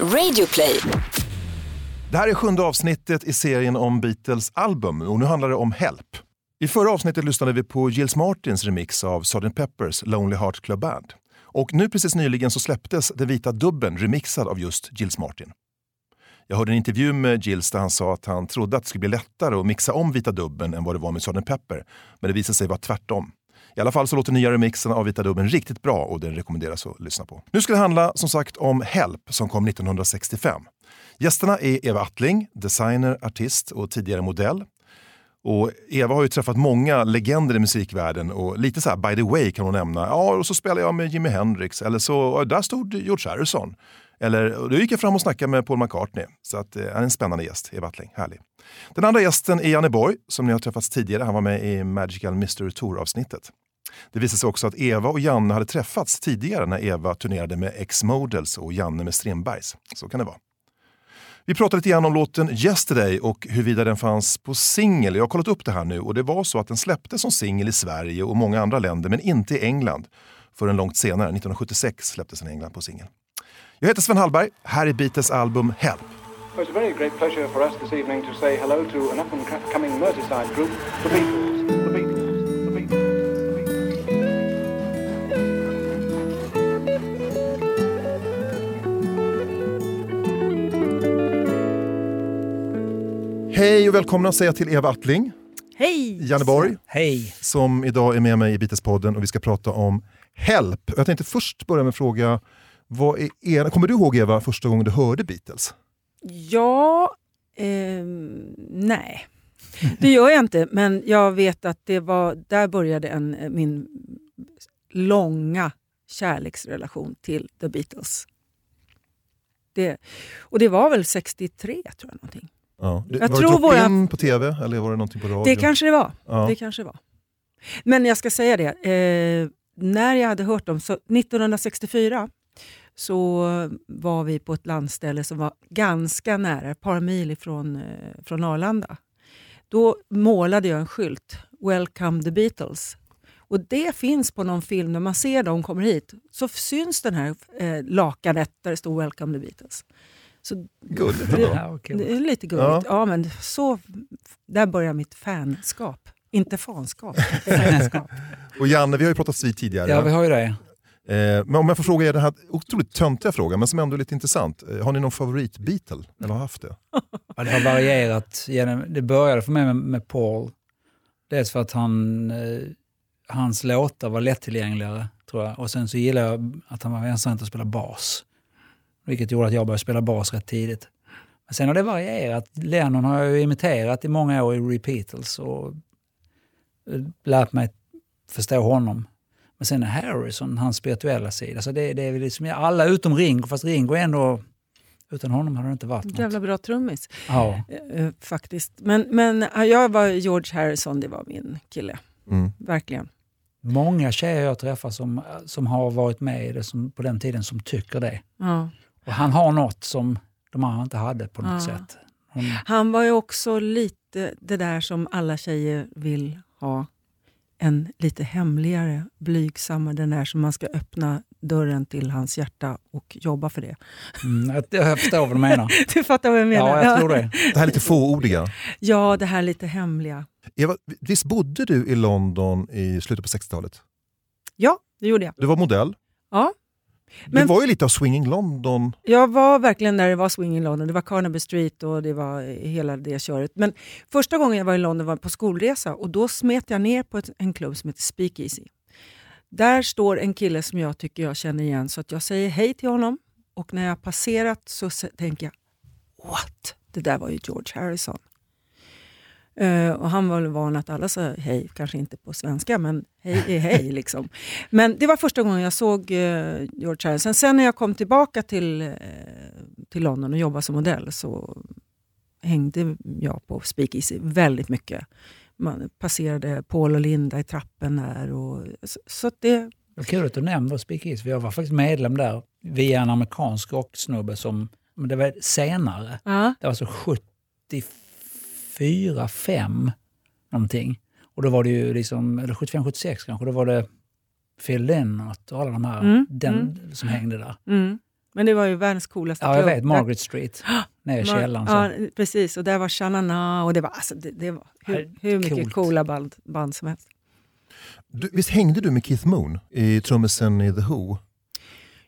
Radioplay. Det här är sjunde avsnittet i serien om Beatles album och nu handlar det om Help. I förra avsnittet lyssnade vi på Gilles Martins remix av Sgt. Peppers Lonely Heart Club Band. Och nu precis nyligen så släpptes den vita dubben remixad av just Gilles Martin. Jag hörde en intervju med Gilles där han sa att han trodde att det skulle bli lättare att mixa om vita dubben än vad det var med Sgt. Pepper. Men det visade sig vara tvärtom. I alla fall så låter nya remixen av Vita Dubben riktigt bra och den rekommenderas att lyssna på. Nu ska det handla som sagt om Help som kom 1965. Gästerna är Eva Attling, designer, artist och tidigare modell. Och Eva har ju träffat många legender i musikvärlden och lite så här by the way kan hon nämna. Ja, och så spelade jag med Jimi Hendrix eller så, där stod George Harrison. Eller då gick jag fram och snackade med Paul McCartney. Så att, eh, är en spännande gäst, Eva Attling. Härlig. Den andra gästen är Janne Borg som ni har träffats tidigare. Han var med i Magical Mystery Tour-avsnittet. Det visade sig också att Eva och Janne hade träffats tidigare när Eva turnerade med X-Models och Janne med Strindbergs. Så kan det vara. Vi pratade lite grann om låten Yesterday och huruvida den fanns på singel. Jag har kollat upp det här nu och det var så att den släpptes som singel i Sverige och många andra länder men inte i England förrän långt senare. 1976 släpptes den i England på singel. Jag heter Sven Hallberg. Här är Beatles album Help. Well, it's a very great pleasure for us this evening to say hello to an up-and-coming Merseyside group, the Beatles. Hej och välkomna säger jag till Eva Attling, Hej! Janne Borg, Hej! som idag är med mig i Beatles-podden och vi ska prata om Help. Jag tänkte först börja med att fråga, vad är er, kommer du ihåg Eva första gången du hörde Beatles? Ja, ehm, nej. Det gör jag inte, men jag vet att det var, där började en, min långa kärleksrelation till The Beatles. Det, och det var väl 63 tror jag. någonting. Ja. Jag var tror det våra- drop-in på tv eller var det någonting på radio? Det kanske det var. Ja. Det kanske det var. Men jag ska säga det, eh, när jag hade hört dem, så 1964 så var vi på ett landställe som var ganska nära, ett par mil ifrån, eh, från Arlanda. Då målade jag en skylt, Welcome the Beatles. Och det finns på någon film, när man ser dem kommer hit, så syns den här eh, lakanet där det står Welcome the Beatles. Så Gulligt det, ändå. Ja, okej. det är lite gulligt. Ja. men så, där börjar mitt fanskap. Inte fanskap, fanskap. Och Janne, vi har ju pratat vid tidigare. Ja, vi har ju det. eh, men om jag får fråga er den här otroligt töntiga frågan, men som ändå är lite intressant. Eh, har ni någon favorit-Beatle? Eller har haft det? Ja, det har varierat. genom- Det började för mig med, med Paul. Dels för att han, eh, hans låtar var lättillgängligare, tror jag. Och sen så gillade jag att han var ensam att spela bas. Vilket gjorde att jag började spela bas rätt tidigt. Men sen har det varierat. Lennon har jag ju imiterat i många år i Repeatles och eh, lärt mig förstå honom. Men sen är Harrison hans spirituella sida. Så det, det är liksom alla utom Ringo, fast Ringo är ändå... Utan honom hade det inte varit något. Jävla bra trummis Ja. eh, faktiskt. Men, men eh, jag var George Harrison, det var min kille. Mm. Verkligen. Många tjejer jag träffar som, som har varit med i det som, på den tiden som tycker det. Ja. Och han har något som de andra inte hade på något Ja. sätt. Hon, Han var ju också lite det där som alla tjejer vill ha. En lite hemligare, blygsammare, den där som man ska öppna dörren till hans hjärta och jobba för det. mm, jag, jag förstår vad du menar. Du fattar vad jag menar? Ja, jag tror det. Det här lite fåordiga. Ja, det här lite hemliga. Eva, visst bodde du i London i slutet på 60-talet? Ja, det gjorde jag. Du var modell. Ja. Det Men- var ju lite av Swinging London. Jag var verkligen där det var swing i London. Det var Carnaby Street och det var hela det köret. Men första gången jag var i London var på skolresa och då smet jag ner på ett, en klubb som heter Speakeasy. Där står en kille som jag tycker jag känner igen så att jag säger hej till honom och när jag passerat så tänker jag What? Det där var ju George Harrison. Eh, och han var väl van att alla sa hej, kanske inte på svenska, men hej är hej. liksom. Men det var första gången jag såg eh, George Harrison. Sen när jag kom tillbaka till, eh, till London och jobbade som modell så hängde jag på Speakeasy väldigt mycket. Man passerade Paul och Linda i trappen där. Och, så, så det, Vad kul att du nämner Speakeasy. Jag var faktiskt medlem där via en amerikansk rocksnubbe som, men det var senare. ja, Det var alltså 74, 5 någonting. Och då var det ju liksom, eller 75, 76 kanske, då var det Phil Lynott och alla de här Mm, den, mm. som hängde där. mm, Men det var ju världens coolaste Ja, jag klubb. vet. Margaret Street. Nere i källaren. Ja, precis. Och där var Shanana och det var, alltså, det, det var hur, hur mycket coolt. coola band, band som helst. Du, visst hängde du med Keith Moon, i trummisen i The Who?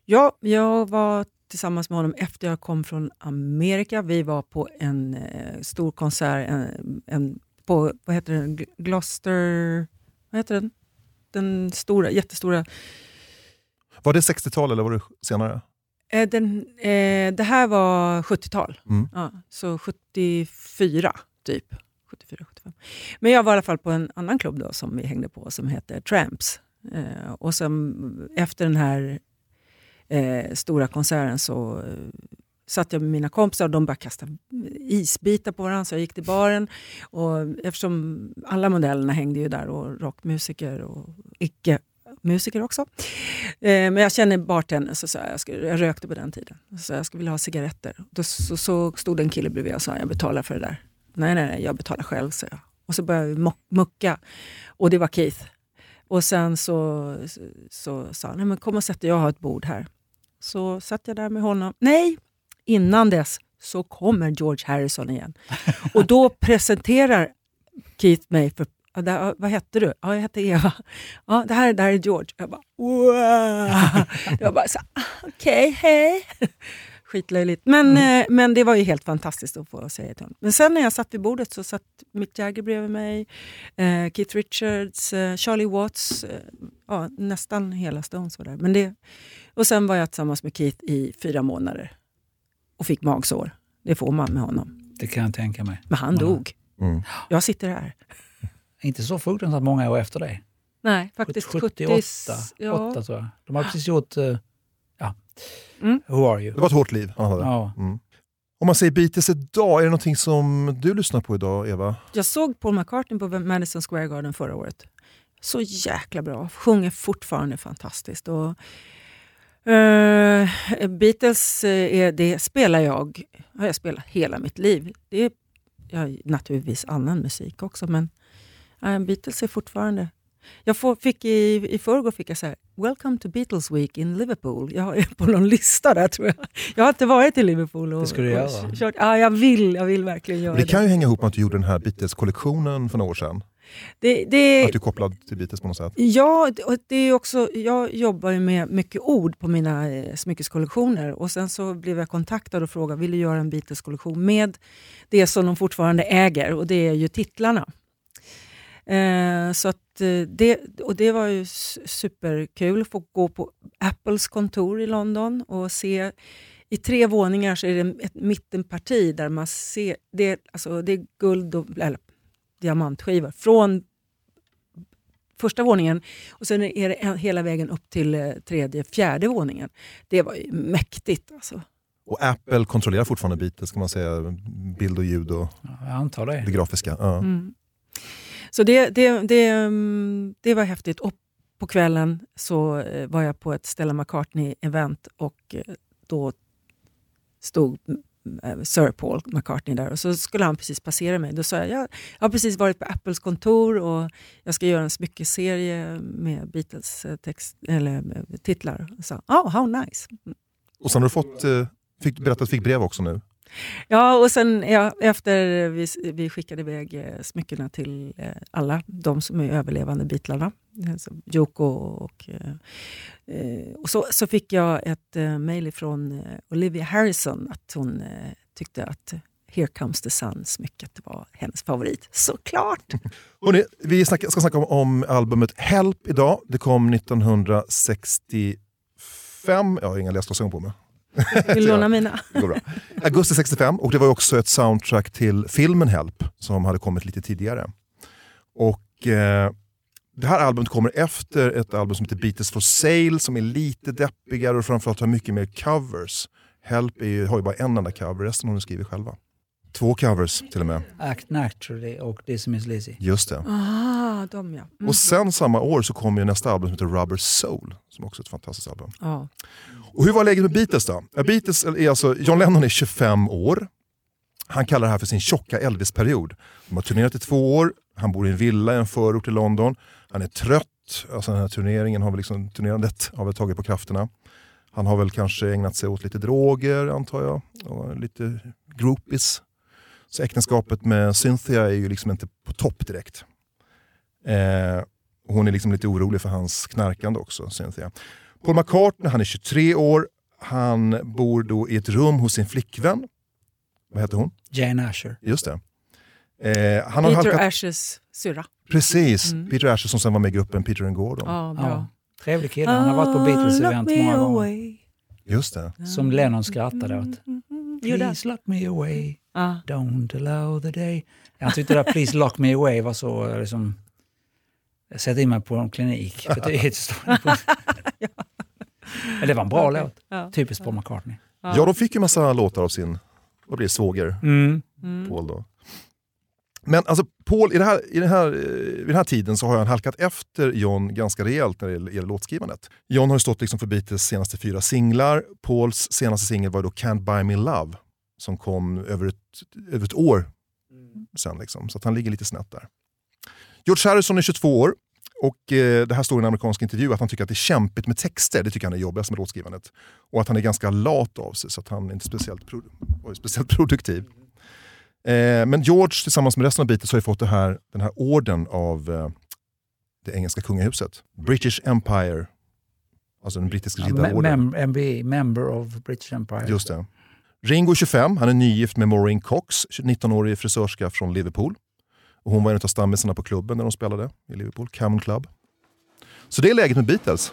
Ja, jag var tillsammans med honom efter jag kom från Amerika. Vi var på en eh, stor konsert en, en, på vad heter den? Gl- Gloucester... Vad heter den? Den stora, jättestora... Var det 60-tal eller var det senare? Eh, den, eh, det här var 70-tal, Mm. ja, så 74 typ. 74, 75. Men jag var i alla fall på en annan klubb då som vi hängde på som heter Tramps. Eh, och sen efter den här eh, stora konserten så eh, satt jag med mina kompisar och de började kasta isbitar på varandra så jag gick till baren. Och eftersom alla modellerna hängde ju där och rockmusiker och icke-musiker också. Eh, men jag känner bartendern så sa jag, jag, skulle, jag rökte på den tiden, så sa jag, jag skulle vilja ha cigaretter. Då så, så stod det en kille bredvid och sa jag betalar för det där. Nej, nej, nej, jag betalar själv, sa jag. Och så började vi mucka och det var Keith. Och sen så, så, så sa han, nej men kom och sätt dig, jag har ett bord här. Så satt jag där med honom. Nej, innan dess så kommer George Harrison igen. Och då presenterar Keith mig för Ja, vad hette du? Ja, jag hette Eva. Ja, det här, det här är George. Jag bara, wow! Jag bara, så, ah, okej, hej. Skitlöjligt. Men, eh, men det var ju helt fantastiskt att få säga till honom. Men sen när jag satt vid bordet så satt Mick Jagger bredvid mig, eh, Keith Richards, eh, Charlie Watts, eh, ja, nästan hela Stones var där. Men det, och sen var jag tillsammans med Keith i fyra månader och fick magsår. Det får man med honom. Det kan jag tänka mig. Men han Ja. dog. Mm. Jag sitter här. Inte så fruktansvärt många år efter det. Nej, faktiskt 78 ja. åtta, tror jag. De har precis gjort... eh, ja. Mm. Who are you? Det var ett hårt liv han hade. Ja. Mm. Om man säger Beatles idag, är det någonting som du lyssnar på idag, Eva? Jag såg Paul McCartney på Madison Square Garden förra året. Så jäkla bra. Sjunger fortfarande fantastiskt. Och, eh, Beatles eh, är, det spelar jag, har jag spelat hela mitt liv. Det är ja, naturligtvis annan musik också, men eh, Beatles är fortfarande... Jag får, fick i, I förrgår fick jag så här, Welcome to Beatles Week in Liverpool. Jag är på någon lista där tror jag. Jag har inte varit i Liverpool. Och, Det ska du och göra. Kört, ja, jag vill, jag vill verkligen göra Det det. kan ju hänga ihop med att du gjorde den här Beatles-kollektionen för några år sedan. det, det Att du är kopplad till Beatles på något sätt. Ja, och det är också, jag jobbar ju med mycket ord på mina eh, smyckeskollektioner och sen så blev jag kontaktad och frågade vill du göra en Beatles-kollektion med det som de fortfarande äger och det är ju titlarna. Eh, så att det, och det var ju superkul att få gå på Apples kontor i London och se i tre våningar så är det ett mittenparti där man ser, det, alltså det är guld och eller, diamantskivor från första våningen och sen är det hela vägen upp till eh, tredje, fjärde våningen. Det var ju mäktigt alltså. Och Apple kontrollerar fortfarande Beatles, kan man säga. Bild och ljud och Ja, det. det grafiska. Ja. Mm. Så det, det, det, mm, det var häftigt. Och på kvällen så eh, var jag på ett Stella McCartney-event och eh, då stod mm, eh, Sir Paul McCartney där och så skulle han precis passera mig. Då sa jag, jag, har precis varit på Apples kontor och jag ska göra en smyckeserie med Beatles text, eller, titlar. Så, sa, oh, how nice. Mm. Och sen har du fått, fick, berättat att du fick brev också nu. Ja, och sen ja, efter vi, vi skickade iväg eh, smyckena till eh, alla de som är överlevande Beatlarna, alltså eh, Yoko och, eh, eh, och så, så fick jag ett eh, mejl från eh, Olivia Harrison att hon eh, tyckte att Here comes the sun-smycket var hennes favorit. Såklart! Hörrni, vi snacka, ska snacka om, om albumet Help idag. Det kom 1965. Jag har inga läsglasögon på mig. Vill du låna mina? Går bra. Augusti 65 och det var också ett soundtrack till filmen Help som hade kommit lite tidigare. Och eh, Det här albumet kommer efter ett album som heter Beatles for Sale som är lite deppigare och framförallt har mycket mer covers. Help är ju, har ju bara en enda cover, resten har de skrivit själva. Två covers till och med. Act Naturally och This Miss Lizzy. Just det. Ah, de ja. Mm. Och sen samma år så kom ju nästa album som heter Rubber Soul som också är ett fantastiskt album. ja. Och hur var läget med Beatles då? Beatles är alltså, John Lennon är 25 år. Han kallar det här för sin tjocka Elvis-period. De har turnerat i två år, han bor i en villa i en förort i London. Han är trött, alltså den här turneringen har väl liksom, turnerandet har väl tagit på krafterna. Han har väl kanske ägnat sig åt lite droger antar jag, och lite groupies. Så äktenskapet med Cynthia är ju liksom inte på topp direkt. Eh, hon är liksom lite orolig för hans knarkande också, Cynthia. Paul McCartney, han är 23 år, han bor då i ett rum hos sin flickvän. Vad heter hon? Jane Asher. Just det. Eh, han har Peter halkat... Ashes syrra. Precis, Mm. Peter Asher som sen var med i gruppen Peter and Gordon. Ja, bra. Ja. Trevlig kille. Han har varit på Beatles-event Ah, me många gånger. Just det. Som Lennon skrattade åt. Gjorde han? Please lock me away, Ja. don't allow the day. Jag tyckte det där Please lock me away var så eh, liksom... Jag sätter in mig på en klinik. För det, är stort- Men det var en bra Okej. låt. Ja. Typiskt Paul McCartney. Ja, de fick ju massa låtar av sin vad blir det, svåger Mm. Mm. Paul. Då. Men alltså Paul, i, det här, i det här, eh, vid den här tiden så har han halkat efter John ganska rejält när det gäller, låtskrivandet. John har stått liksom för Beatles senaste fyra singlar. Pauls senaste singel var då Can't Buy Me Love som kom över ett, över ett år sen. Liksom. Så han ligger lite snett där. George Harrison är 22 år och eh, det här står i en amerikansk intervju att han tycker att det är kämpigt med texter. Det tycker han är jobbigast med låtskrivandet. Och att han är ganska lat av sig så att han är inte speciellt, pro speciellt produktiv. Eh, men George tillsammans med resten av Beatles har ju fått det här, den här orden av eh, det engelska kungahuset. British Empire, alltså den brittiska Ja, riddarorden. mem MBE, member of British Empire. Just det. Ringo är 25, han är nygift med Maureen Cox, 19-årig frisörska från Liverpool. Och hon var en av stammisarna på klubben när de spelade i Liverpool, Camel Club. Så det är läget med Beatles.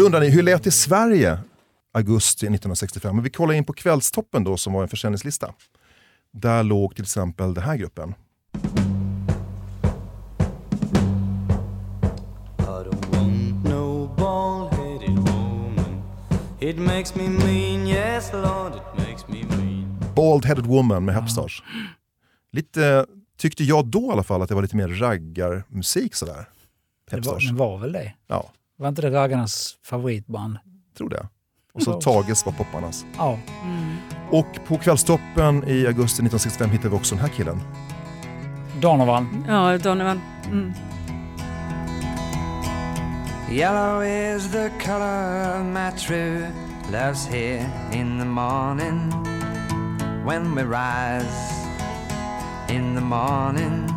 Då undrar ni, hur lät det i Sverige augusti 1965? Men vi kollar in på Kvällstoppen då som var en försäljningslista. Där låg till exempel den här gruppen. I don't want no bald-headed woman. It makes me mean, yes Lord, it makes me mean. Bald Headed Woman med Hepstars. Lite, tyckte jag då i alla fall att det var lite mer raggarmusik sådär. Det var, Hepstars. men var väl det? Ja, Var inte det raggarnas favoritband? tror det. Och så Tages var popparnas. Ja. Och på Kvällstoppen i augusti 1965 hittade vi också den här killen. Donovan. Ja, Donovan. Mm. Yellow is the color of my true love's here in the morning when we rise in the morning.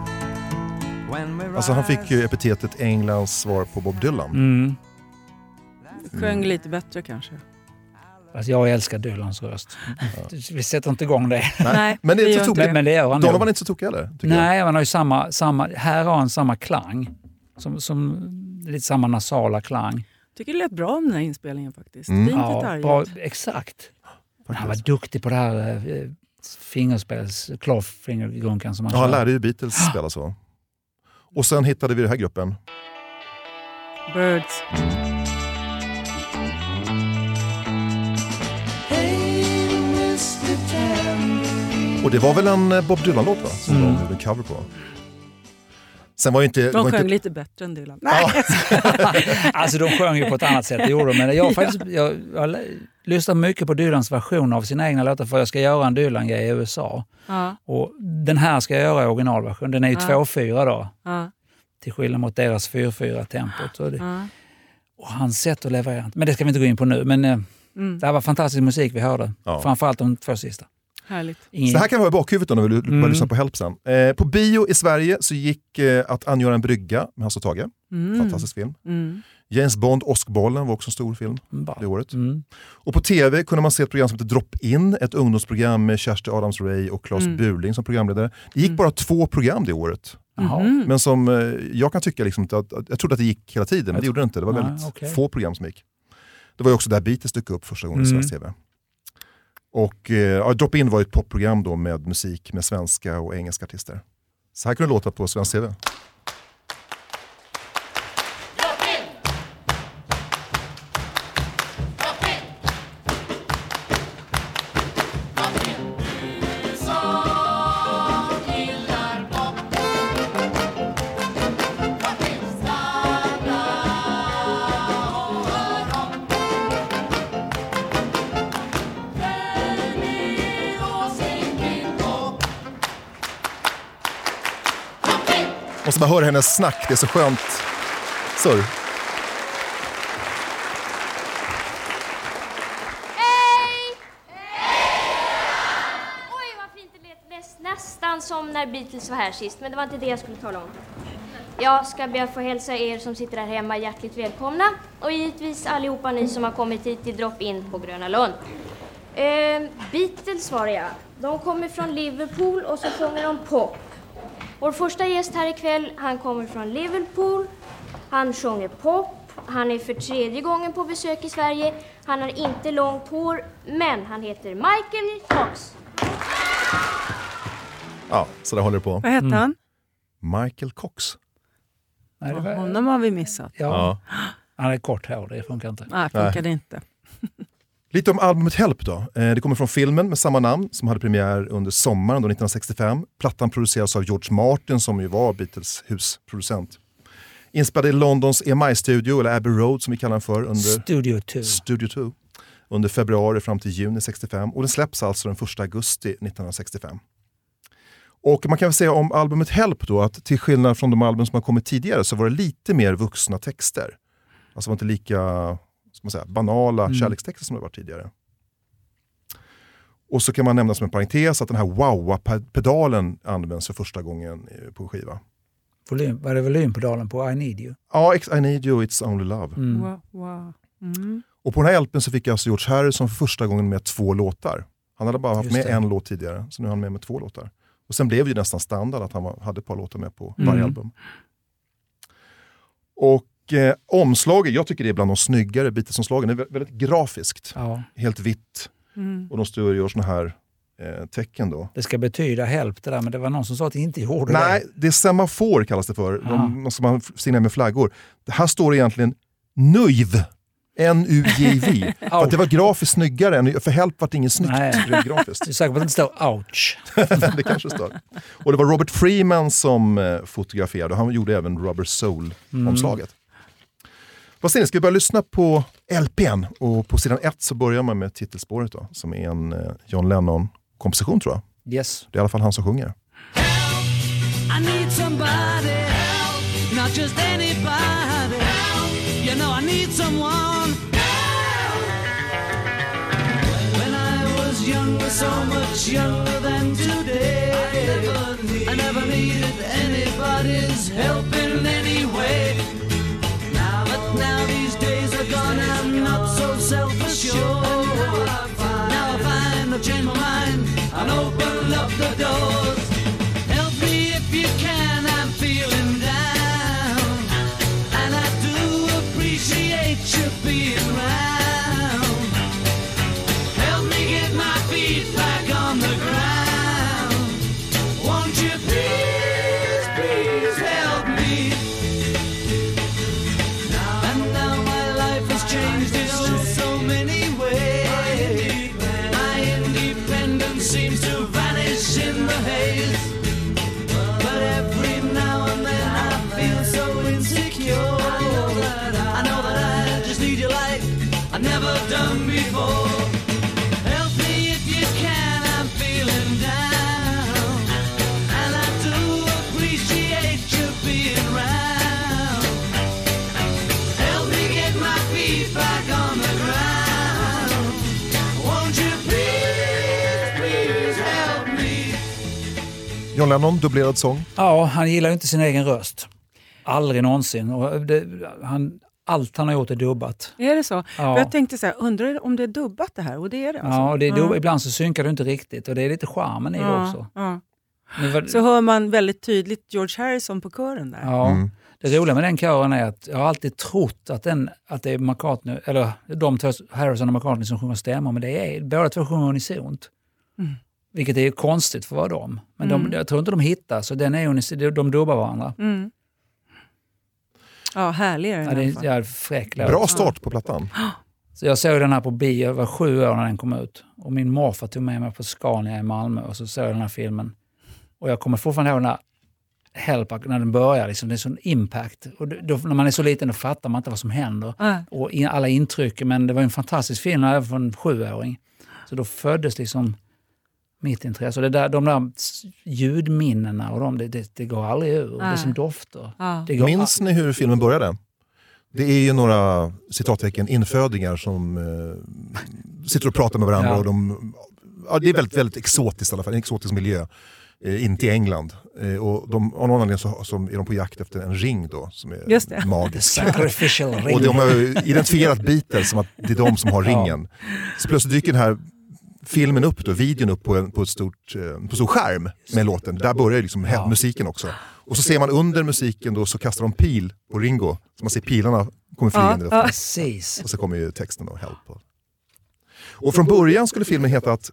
Alltså han fick ju epitetet Englands svar på Bob Dylan. Mm. Sjöng lite bättre kanske. Alltså jag älskar Dylans röst. Vi sätter inte igång det. Nej, Men det är så tokigt. inte det. Men det gör han Donovan är inte så tokig heller. jag. Nej, han har ju samma, samma, här har han samma klang. Som, som, lite samma nasala klang. tycker det lät bra om den här inspelningen faktiskt. Mm. Fint Ja, bra, exakt. Han var duktig på det här eh, fingerspels, clawfingergunkan som han Ja, han lärde ju Beatles spela så. Och sen hittade vi den här gruppen. Birds. Och det var väl en eh, Bob Dylan-låt va? Som Mm. de gjorde en cover på. Sen var ju inte... De var sjöng inte lite bättre än Dylan. Nej. Alltså de sjöng ju på ett annat sätt, det gjorde de. Men jag, faktiskt, jag, jag har lyssnat mycket på Dylans version av sina egna låtar för jag ska göra en Dylan-grej i USA. Ja, Och den här ska jag göra i originalversion. Den är ju Ja. 2-4 då, ja, till skillnad mot deras 4-4 tempot. Och, det, ja. och hans sätt att leverera. Men det ska vi inte gå in på nu. Men eh, Mm, det här var fantastisk musik vi hörde. Ja. Framförallt de två sista. Härligt. Ingen, Så det här kan vara i bakhuvudet då när vi Mm. lyssna på Help sen. Eh, på bio i Sverige så gick eh, Att angöra en brygga med Hasse och Tage. Mm. Fantastisk film. Mm. James Bond, Åskbollen var också en stor film bara, det året. mm. Och på tv kunde man se ett program som heter Drop In, ett ungdomsprogram med Kersti Adams Ray och Claes Mm. Burling som programledare. Det gick Mm. bara två program det året. Mhm. Men som eh, jag kan tycka, liksom att, att, jag trodde att det gick hela tiden, men det gjorde det inte. Det var väldigt okej. få program som gick. Det var ju också där Beatles dök upp första gången i Mm. svensk tv. Och eh, ja, Drop In var ett popprogram då med musik med svenska och engelska artister. Så här kunde det låta på svensk tv. Och hör bara hennes snack, det är så skönt surr. Hej! Oj, vad fint det lät. Nästan som när Beatles var här sist, men det var inte det jag skulle tala om. Jag ska be att få hälsa er som sitter här hemma hjärtligt välkomna och givetvis allihopa ni som har kommit hit till Drop-In på Gröna Lund. Eh, Beatles var det ja. De kommer från Liverpool och så sjunger de pop. Vår första gäst här ikväll, han kommer från Liverpool. Han sjunger pop. Han är för tredje gången på besök i Sverige. Han har inte långt hår, men han heter Michael Cox. Ja, så där håller det på. Vad hette han? Michael Cox. Nej, det var, Honom har vi missat. ja. Han hade kort hår, det funkar inte. Nej, funkade inte. Lite om albumet Help då. Eh, Det kommer från filmen med samma namn som hade premiär under sommaren då 1965. Plattan produceras av George Martin som ju var Beatles husproducent. Inspelad i Londons EMI-studio, eller Abbey Road som vi kallar den för, under Studio 2. Studio 2 under februari fram till juni 65 och den släpps alltså den 1 augusti 1965. Och man kan väl säga om albumet Help då att till skillnad från de album som har kommit tidigare så var det lite mer vuxna texter. Alltså var inte lika man säga, banala Mm. kärlekstexter som det var tidigare. Och så kan man nämna som en parentes att den här wow-pedalen används för första gången eh, på skiva. Volym, var det volympedalen på I need you? Ja, I need you, it's only love. Mm. Wow, wow. Mm. Och på den här LPn så fick alltså George Harrison för första gången med två låtar. Han hade bara haft Just med det. en låt tidigare, så nu är han med med två låtar. Och sen blev det ju nästan standard att han var, hade ett par låtar med på Mm. varje album. Och eh, omslaget, jag tycker det är bland de snyggare Beatles-omslagen. Det är vä- väldigt grafiskt, Ja. helt vitt. Mm. Och de står och gör såna här eh, tecken då. Det ska betyda help det där, men det var någon som sa att det inte gjorde Nej, det är semafor kallas det för. De, som man signerar med flaggor. Det här står det egentligen NUJV. N-U-J-V. för att det var grafiskt snyggare, än, för Help var det inget snyggt rent grafiskt. det. Du är säker på att det inte står ouch? det kanske står. Och det var Robert Freeman som eh, fotograferade han gjorde även Rubber Soul-omslaget. Vad säger ni, ska vi börja lyssna på LPn? Och på sidan ett så börjar man med titelspåret då, som är en eh, John Lennon-komposition tror jag. Yes. Det är i alla fall han som sjunger. I need somebody help, not just anybody help. You know I need someone help. When I was younger, so much younger than today, I never, needed anybody's help in any I've changed my mind and opened up the doors. John Lennon, dubblerad sång. Ja, han gillar ju inte sin egen röst. Aldrig någonsin. Och det, han, allt han har gjort är dubbat. Är det så? Ja. Jag tänkte så här, undrar om det är dubbat det här? Och det är det alltså? Ja, och det är dub, ibland så synkar det inte riktigt och det är lite charmen i det också. ja. Men vad- Så hör man väldigt tydligt George Harrison på kören där. Ja. Mm. Det roliga med den kören är att jag har alltid trott att, den, att det är McCartney, eller de Harrison och McCartney som sjunger stämmor, men det är båda två sjunger unisont. Mm. Vilket är konstigt för att vara dem. Men Mm. de, jag tror inte de hittar, så den är de, dubbar varandra. Mm. Ja, härlig är den Ja, det i alla fall. är ja, fräck låt. Bra start på plattan. Så jag såg den här på bio, jag var sju år när den kom ut. Och min morfar tog med mig på Scania i Malmö och så såg jag den här filmen. Och jag kommer fortfarande ihåg den här Help, när den börjar, liksom, det är sån impact. Och då, när man är så liten då fattar man inte vad som händer. Nej. Och in, alla intryck, men det var en fantastisk film även för en sjuåring. Så då föddes liksom mitt intresse. Och det där, de där ljudminnena och de, det, det, det går aldrig ur. Det är Nej. som dofter. Ja. Det går, Minns ni hur filmen började? Det är ju några citattecken infödingar som eh, sitter och pratar med varandra. Ja. Och de, ja, det är väldigt, väldigt exotiskt i alla fall, en exotisk miljö. Eh, inte i England. Eh, och de, av någon anledning så, så är de på jakt efter en ring då som är Just det. Magisk. sacrificial ring. Och de har identifierat Beatles som att det är de som har Ja. ringen. Så plötsligt dyker den här filmen upp, då, videon upp på en, på ett stort, eh, på stor skärm med låten. Där börjar liksom Ja. musiken också. Och så ser man under musiken då så kastar de pil på Ringo. Så man ser pilarna kommer flygande. Ja. Och så kommer ju texten och help. Och, från början skulle filmen heta att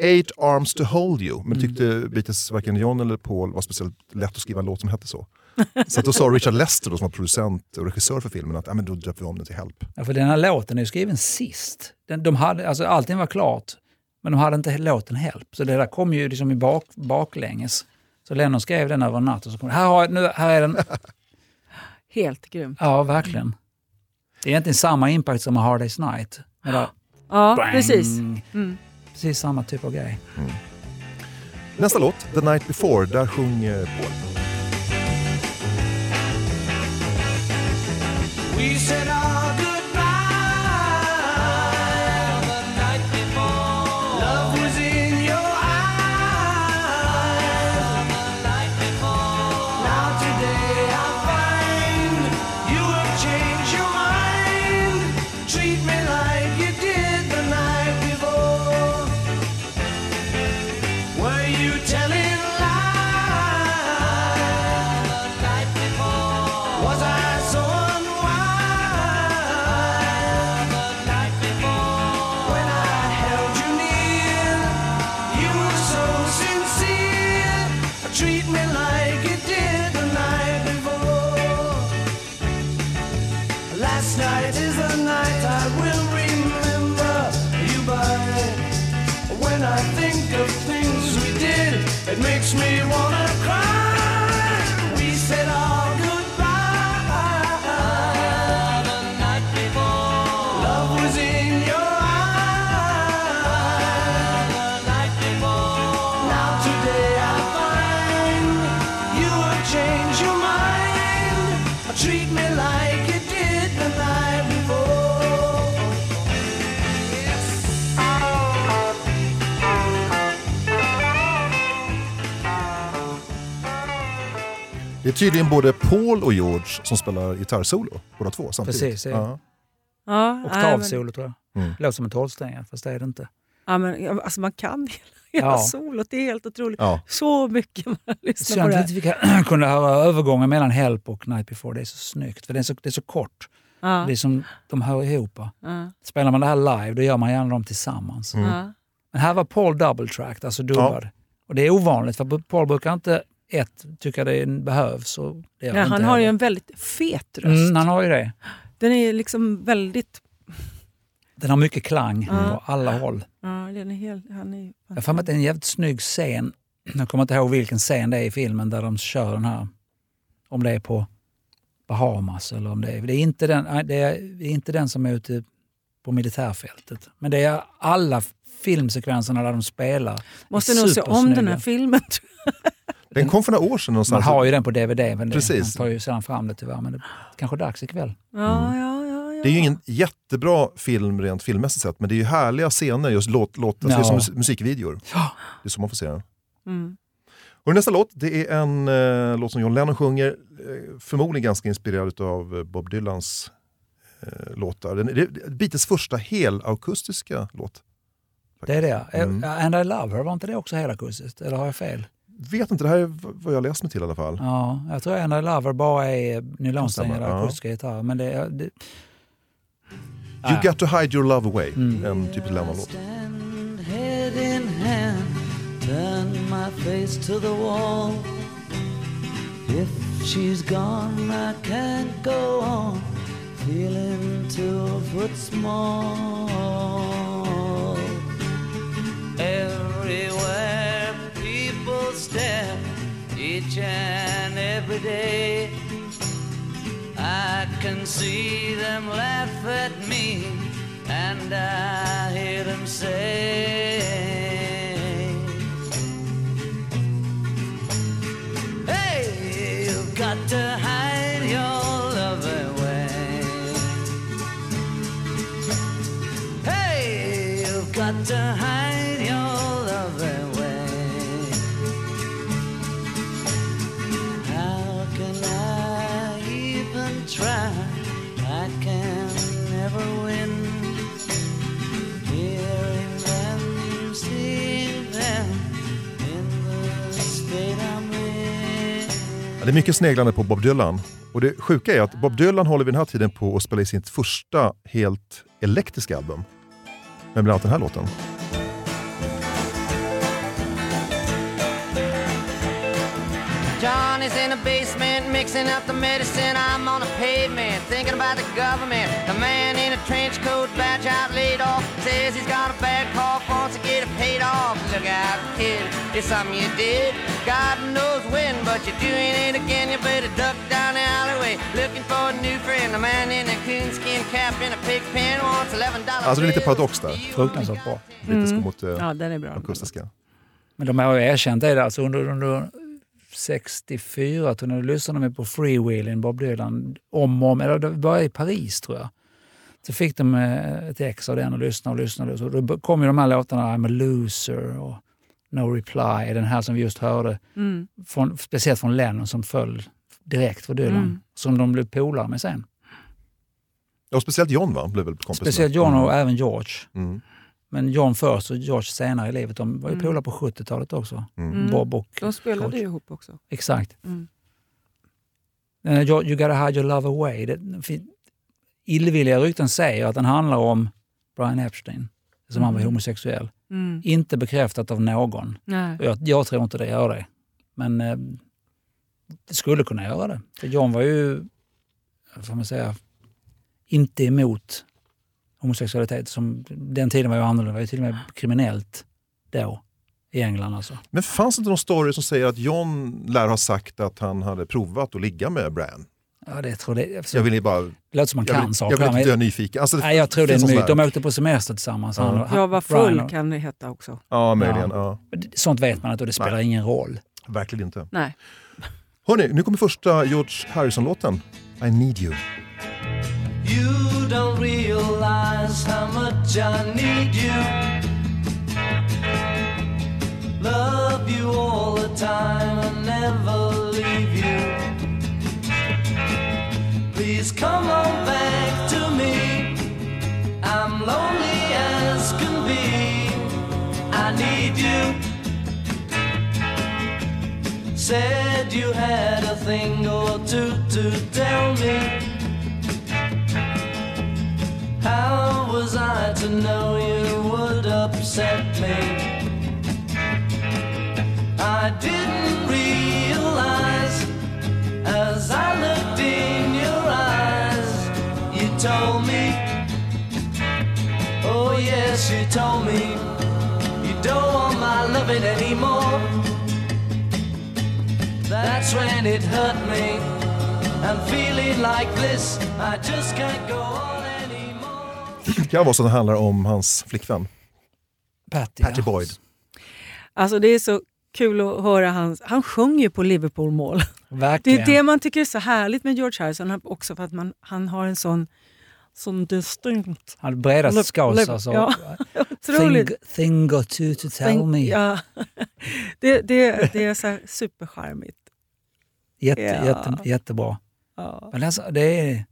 Eight arms to hold you. Men tyckte Beatles, varken John eller Paul, var speciellt lätt att skriva en låt som hette så. Så då sa Richard Lester, då, som var producent och regissör för filmen, att ja, men då döper vi om den till Help. Ja, för den här låten är ju skriven sist. Den, de hade, alltså, allting var klart, men de hade inte låten Help. Så det där kom ju liksom i bak, baklänges. Så Lennon skrev den över en natt och så kom här, har, jag- nu, här är den. Helt grymt. Ja, verkligen. Det är egentligen samma impact som A Hard Day's Night. Där, Ja, bang. precis. Mm. Precis samma typ av grej. Nästa låt, The Night Before, där sjunger Paul. We said Det är tydligen både Paul och George som spelar gitarrsolo, båda två samtidigt. Precis, ja. Ja. Ja, nej, men- Oktavsolo tror jag. Mm. Låter som en tolvsträngare, fast det är det inte. Ja, men, alltså man kan hela, hela Ja. solot, det är helt otroligt. Ja. Så mycket man lyssnar Synd på att det vi här. inte fick- kunde höra övergången mellan Help och Night Before. Det är så snyggt, för det är så, det är så kort. Ja, Det är som de hör ihop. ja, Spelar man det här live, då gör man gärna dem tillsammans. Mm. ja. Men här var Paul double tracked, alltså dubbad. Och det är ovanligt, för Paul brukar inte ett, tycka det behövs. Och det inte han har ju heller. en väldigt fet röst. Mm, han har ju det. Den är liksom väldigt... Den har mycket klang Ja. på alla håll. Ja, den är helt, han är, Jag har för mig att det är en jävligt snygg scen. Jag kommer inte ihåg vilken scen det är i filmen där de kör den här. Om det är på Bahamas eller om det är... Det är inte den, det är, det är inte den som är ute på militärfältet. Men det är alla filmsekvenserna där de spelar. Måste nog se om den här filmen. Den kom för några år sedan Man någonstans. har ju den på DVD, men det, Precis. man tar ju sällan fram det tyvärr. Men det är kanske dags ikväll. jag. Ja, ja, ja, ja. Det är ju ingen jättebra film rent filmmässigt sett, men det är ju härliga scener, just låt, låt, alltså det är som Ja. mus- musikvideor. Ja. Det är så man får se den. Mm. Och nästa låt, det är en eh, låt som John Lennon sjunger, eh, förmodligen ganska inspirerad av Bob Dylans eh, låtar. Den, det är Beatles första helakustiska låt. Det är det. Mm. Eh, And I Love Her, var inte det också helakustiskt? Eller har jag fel? Vet inte, det här är vad jag läst mig till i alla fall. Ja, jag tror And I Love Her bara är nylonsträngade ja. akustiska gitarrer. Men det, det, You got to hide your love away, Mm. en typisk Lennon-låt. Stand head in hand, turn my face to the wall. If she's gone, I can't go on, feeling two foot small. Everywhere step each and every day. I can see them laugh at me, and I hear them say, Hey, you've got to hide your love away. Hey, you've got to hide. Ja, Det är mycket sneglande på Bob Dylan. Och det sjuka är att Bob Dylan håller vid den här tiden på att spela in sitt första helt elektriska album. Med bland annat den här låten. John is in the basement mixing up the medicine. I'm on the pavement thinking about the government. The man in a trench coat, badge out laid off, says he's got a bad cough, wants to get it paid off. Look out, kid, it's something you did. God knows when, but you're doing it again. You better duck down the alleyway looking for a new friend. The man in a coonskin cap in a pig pen wants eleven dollars. Alltså det är lite paradox där. Fruktansvärt bra. Brittiska mot eh, Ja, den är bra. akustiska. Men de har ju erkänt det. Alltså under, under 64 tror jag, då lyssnade de på Freewheeling, Bob Dylan, om och om. Eller det började i Paris tror jag. Så fick de eh, ett ex av den och lyssnade och lyssnade. Så då kom ju de här låtarna, I'm a loser och No Reply, den här som vi just hörde. Mm. Från, speciellt från Lennon som föll direkt för Dylan. Mm. Som de blev polare med sen. Ja, och speciellt John va? Blev väl kompis. Speciellt John och Mm. även George. Mm. Men John först och George senare i livet. De var ju Mm. polare på 70-talet också. Mm. Bob och De spelade George. ju ihop också. Exakt. Mm. Den här You you gotta hide your love away. Det, illvilliga rykten säger att den handlar om Brian Epstein, som han var Mm. homosexuell. Mm. Inte bekräftat av någon. Jag, jag tror inte det gör det. Men eh, det skulle kunna göra det. För John var ju, får man säga, inte emot homosexualitet. Som, den tiden var ju annorlunda. Det var ju till och med kriminellt då. I England alltså. Men fanns det inte någon story som säger att John lär ha sagt att han hade provat att ligga med Brian? Ja, det tror det. Jag vill bara... det låter som man Jag kan vill, saker. jag vill inte dö nyfiken. Alltså, det Nej, jag tror det är en myt. De åkte på semester tillsammans. Ja. Han och- Jag var full och- kan det heta också. Ja, möjligen. Ja. Ja. Sånt vet man inte och det spelar Nej. ingen roll. Verkligen inte. Nej. Hörni, nu kommer första George Harrison-låten. I need you. You don't realize how much I need you. Love you all the time and never leave you. Please come on back to me. I'm lonely as can be. I need you. Said you had a thing or two to tell me. How was I to know you would upset me? I didn't realize as I looked in your eyes, you told me, oh yes, you told me, you don't want my loving anymore. That's when it hurt me. I'm feeling like this, I just can't go on kan vara så att det handlar om hans flickvän, Patty, Patty ja. Boyd. Alltså det är så kul att höra hans... Han sjunger ju på Liverpool-mål. Det är det man tycker är så härligt med George Harrison, också för att man, han har en sån, sån distinkt... Han hade skaus liv- alltså. ja. Thing, thing got you to tell Tänk- me. Ja. Det, det, det är så här supercharmigt. Jätte, Ja. jätte, jättebra. Ja. Men alltså, det, är,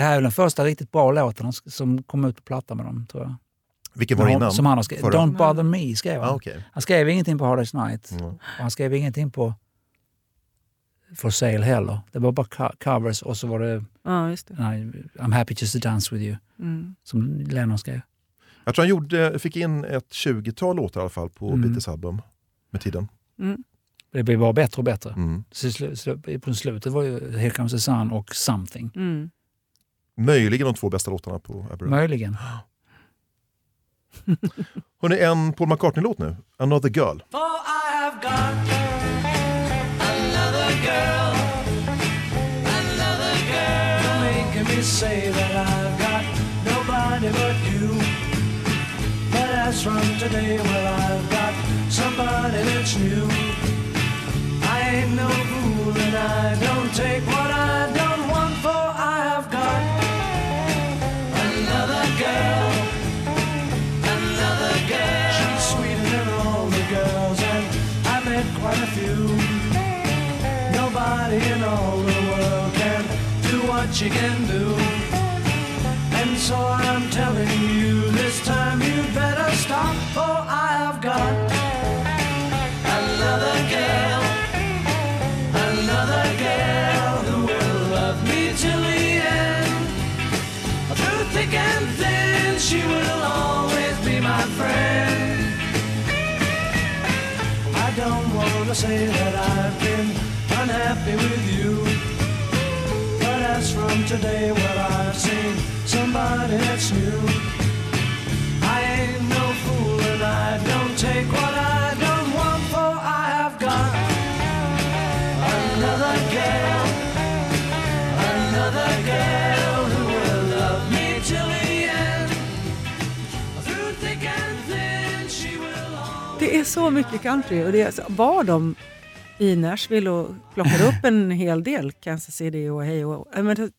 det här är den första riktigt bra låten som kom ut på platta med dem, tror jag. Vilken var det innan? Som han har skrivit. Förra? Don't bother me skrev han. Ah, okej. Han skrev ingenting på Hard Day's Night. Mm. Och han skrev ingenting på For Sale heller. Det var bara co- covers och så var det just det. I'm happy just to dance with you Mm. som Lennon skrev. Jag tror han gjorde, fick in ett 20-tal låtar i alla fall på Mm. Beatles album med tiden. Mm. Det blev bara bättre och bättre. Mm. Så slu- slu- på slutet var ju Here comes the sun och Something. Mm. Möjligen de två bästa låtarna på Abbey Road. Möjligen. Hörrni, en Paul McCartney-låt nu. Another Girl. For I have got another girl, another girl, making me say that I've got nobody but you. But as from today, well, I've got somebody that's new. I ain't no fool and I don't take what I don't want, she can do. And so I'm telling you this time you better stop, for I have got another girl, another girl who will love me till the end. Through thick and thin, she will always be my friend. I don't want to say that I've been unhappy with you. From today, well, I've seen somebody that's new. I ain't no fool and I don't take what I don't want, for I have got another girl, another girl who will love me till the end. Through thick and thin, she will. Det är så mycket country och det är, var de i Nashville och plockade upp en hel del Kansas City och hej och... ja, Men, det-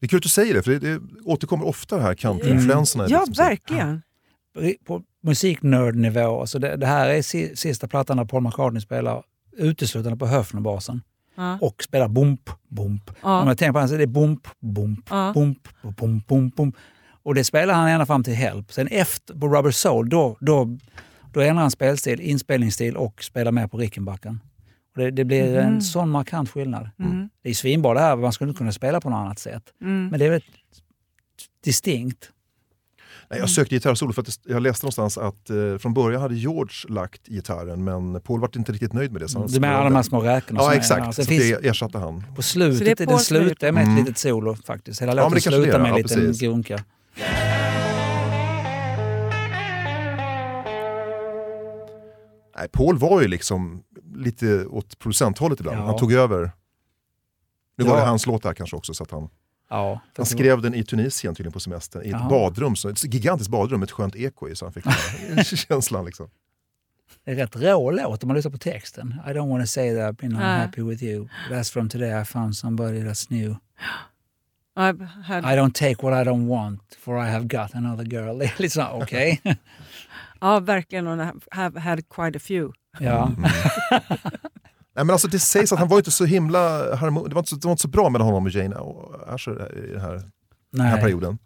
Det är kul att du säger det, för det, det återkommer ofta det här countryinfluenserna. ja, liksom verkligen. på musiknördnivå, alltså det, det här är si, sista plattan där Paul McCartney spelar uteslutande på Höfnerbasen Ja. och spelar bump, bump. Ja. Om jag tänker på honom så är det bump, bump, Ja. bump, bump, bump, bump. Och det spelar han ända fram till Help. Sen efter, på Rubber Soul, då, då, då ändrar han spelstil, inspelningsstil och spelar med på Rickenbacken. Och det, det blir Mhm. en sån markant skillnad. Mm. Det är svinbra det här, man skulle inte kunna spela på något annat sätt. Mm. Men det är väldigt distinkt. Nej, jag sökte gitarrsolo för att det- jag läste någonstans att eh, från början hade George lagt gitarren men Paul var inte riktigt nöjd med det. Så han Du menar alla de här små räkorna? Ja är- exakt, ja, så sen finns- det ersatte han. På Så det är slutet, har slutar med ett Mm. litet solo faktiskt. Hela Ja, låten det det slutar med en ja, liten precis. grunka. Nej, Paul var ju liksom lite åt producenthållet ibland. Ja. Han tog över. Nu var Ja. det hans låt där kanske också. Så att han, Ja, han skrev den i Tunisien tydligen på semestern. I ett Jaha. badrum, så ett gigantiskt badrum med ett skönt eko i. Så han fick den här känslan. Liksom. Det är rätt rå låt om man lyssnar på texten. I don't wanna say that I've been unhappy with you. That's from today I found somebody that's new. I've had, I don't take what I don't want for I have got another girl. Lite så, okej. Ja, verkligen. Och have had quite a few. ja. Nej, men alltså, det sägs att han var inte så himla harmon... det, var inte så, det var inte så bra mellan honom och Jane och Asher i den här, den här perioden.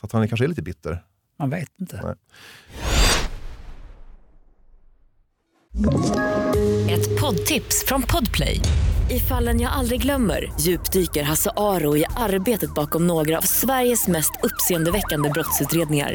Så att han kanske är lite bitter. man vet inte. Nej. Ett poddtips från Podplay. I fallen jag aldrig glömmer djupdyker Hasse Aro i arbetet bakom några av Sveriges mest uppseendeväckande brottsutredningar.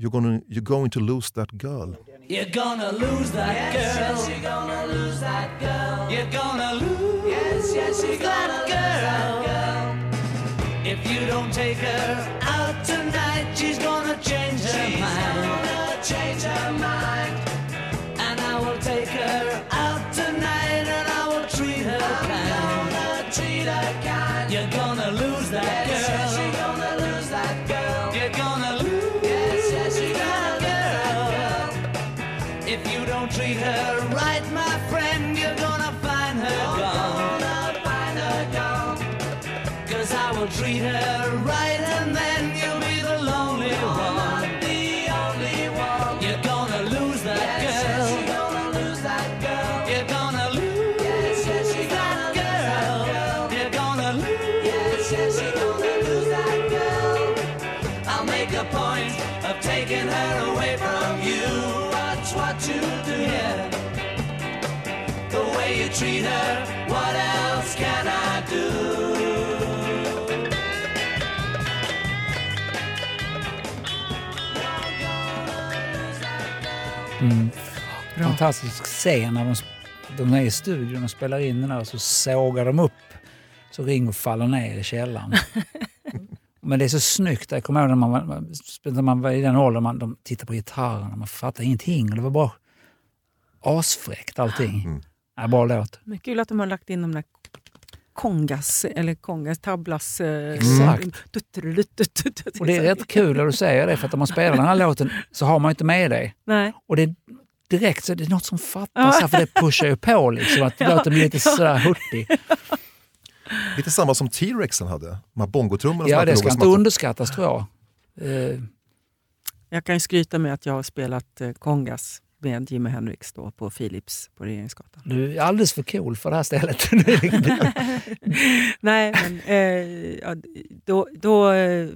You're, gonna, you're going to lose that girl. You're gonna lose that girl. Yes, you're gonna lose that girl. You're gonna lose. Yes, yes, you're that girl. If you don't take her out tonight, she's gonna change her mind. Gonna change her mind. Fantastisk scen när de, de är i studion och spelar in den här och så sågar de upp så Ringo faller ner i källaren. Men det är så snyggt. Jag kommer ihåg när man, var- när man var i den åldern, man, de tittar på gitarrerna, man fattar ingenting. Och det var bara asfräckt allting. Mm. Ja, bra låt. Men kul att de har lagt in de där kongas, eller kongas, tablas... eh, Exakt. Och det är rätt kul när du säger det, för att om man spelar den här låten så har man inte med dig. Nej. Och det är direkt så är det något som fattas, här, för det pushar ju på liksom, att Ja. låten blir lite Ja. sådär hurtig. Lite samma som T-Rexen hade, de här bongotrummorna. Ja, det ska inte underskattas tror jag. Eh, Jag kan ju skryta med att jag har spelat eh, kongas med Jimi Hendrix då på Philips på Regeringsgatan. Du är alldeles för cool för det här stället. Nej, men eh, då, då eh,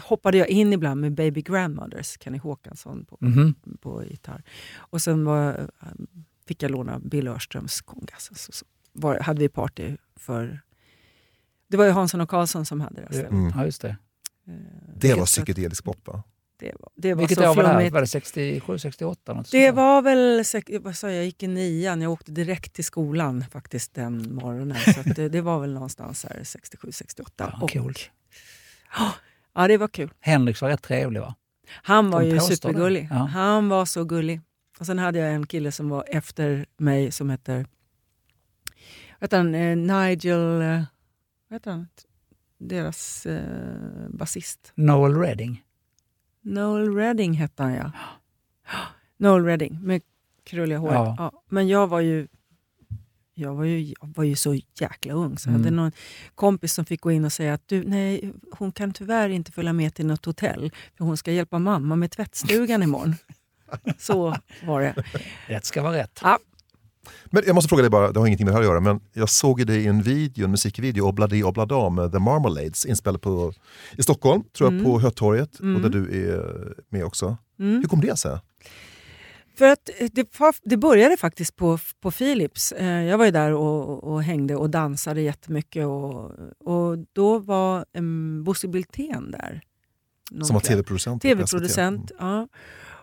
hoppade jag in ibland med Baby Grandmothers, Kenny Håkansson på, Mhm. på gitarr. Och sen var, eh, fick jag låna Bill Örströms kongas. Så, så var, hade vi party för... Det var ju Hansson och Karlsson som hade det. här stället. Mm. Ja, just det. Det var psykedelisk pop va? Det var, det var Vilket så år var det här? Var det 67, 68? Något Det var väl, vad sa jag, jag gick i nian, jag åkte direkt till skolan faktiskt den morgonen. Så att det, det var väl någonstans här 67, 68. Ja, kul. Ja, det var kul. Henrik var rätt trevlig va? Han var De ju supergullig. Ja. Han var så gullig. Och sen hade jag en kille som var efter mig som heter, heter han, eh, Nigel, eh, vad heter han? Deras eh, basist. Noel Redding. Noel Redding hette han ja. Noel Redding med krulliga håret. Ja. Ja. Men jag var ju jag var ju, jag var ju så jäkla ung så jag Mm. hade någon kompis som fick gå in och säga att du, nej, hon kan tyvärr inte följa med till något hotell för hon ska hjälpa mamma med tvättstugan imorgon. så var det. Rätt ska vara rätt. Ja. Men jag måste fråga dig bara, det har ingenting med det här att göra, men jag såg ju dig i en video, en musikvideo, Obladi Oblada med The Marmalades, inspelad på, i Stockholm, tror jag, Mm. på Hötorget, och Mm. där du är med också. Mm. Hur kom det sig? För att eh, det, det började faktiskt på, på Philips. Eh, Jag var ju där och, och hängde och dansade jättemycket. Och, och då var um, Bosse Biltén där. Någon Som var tv-producent TV-producent, SVT. ja.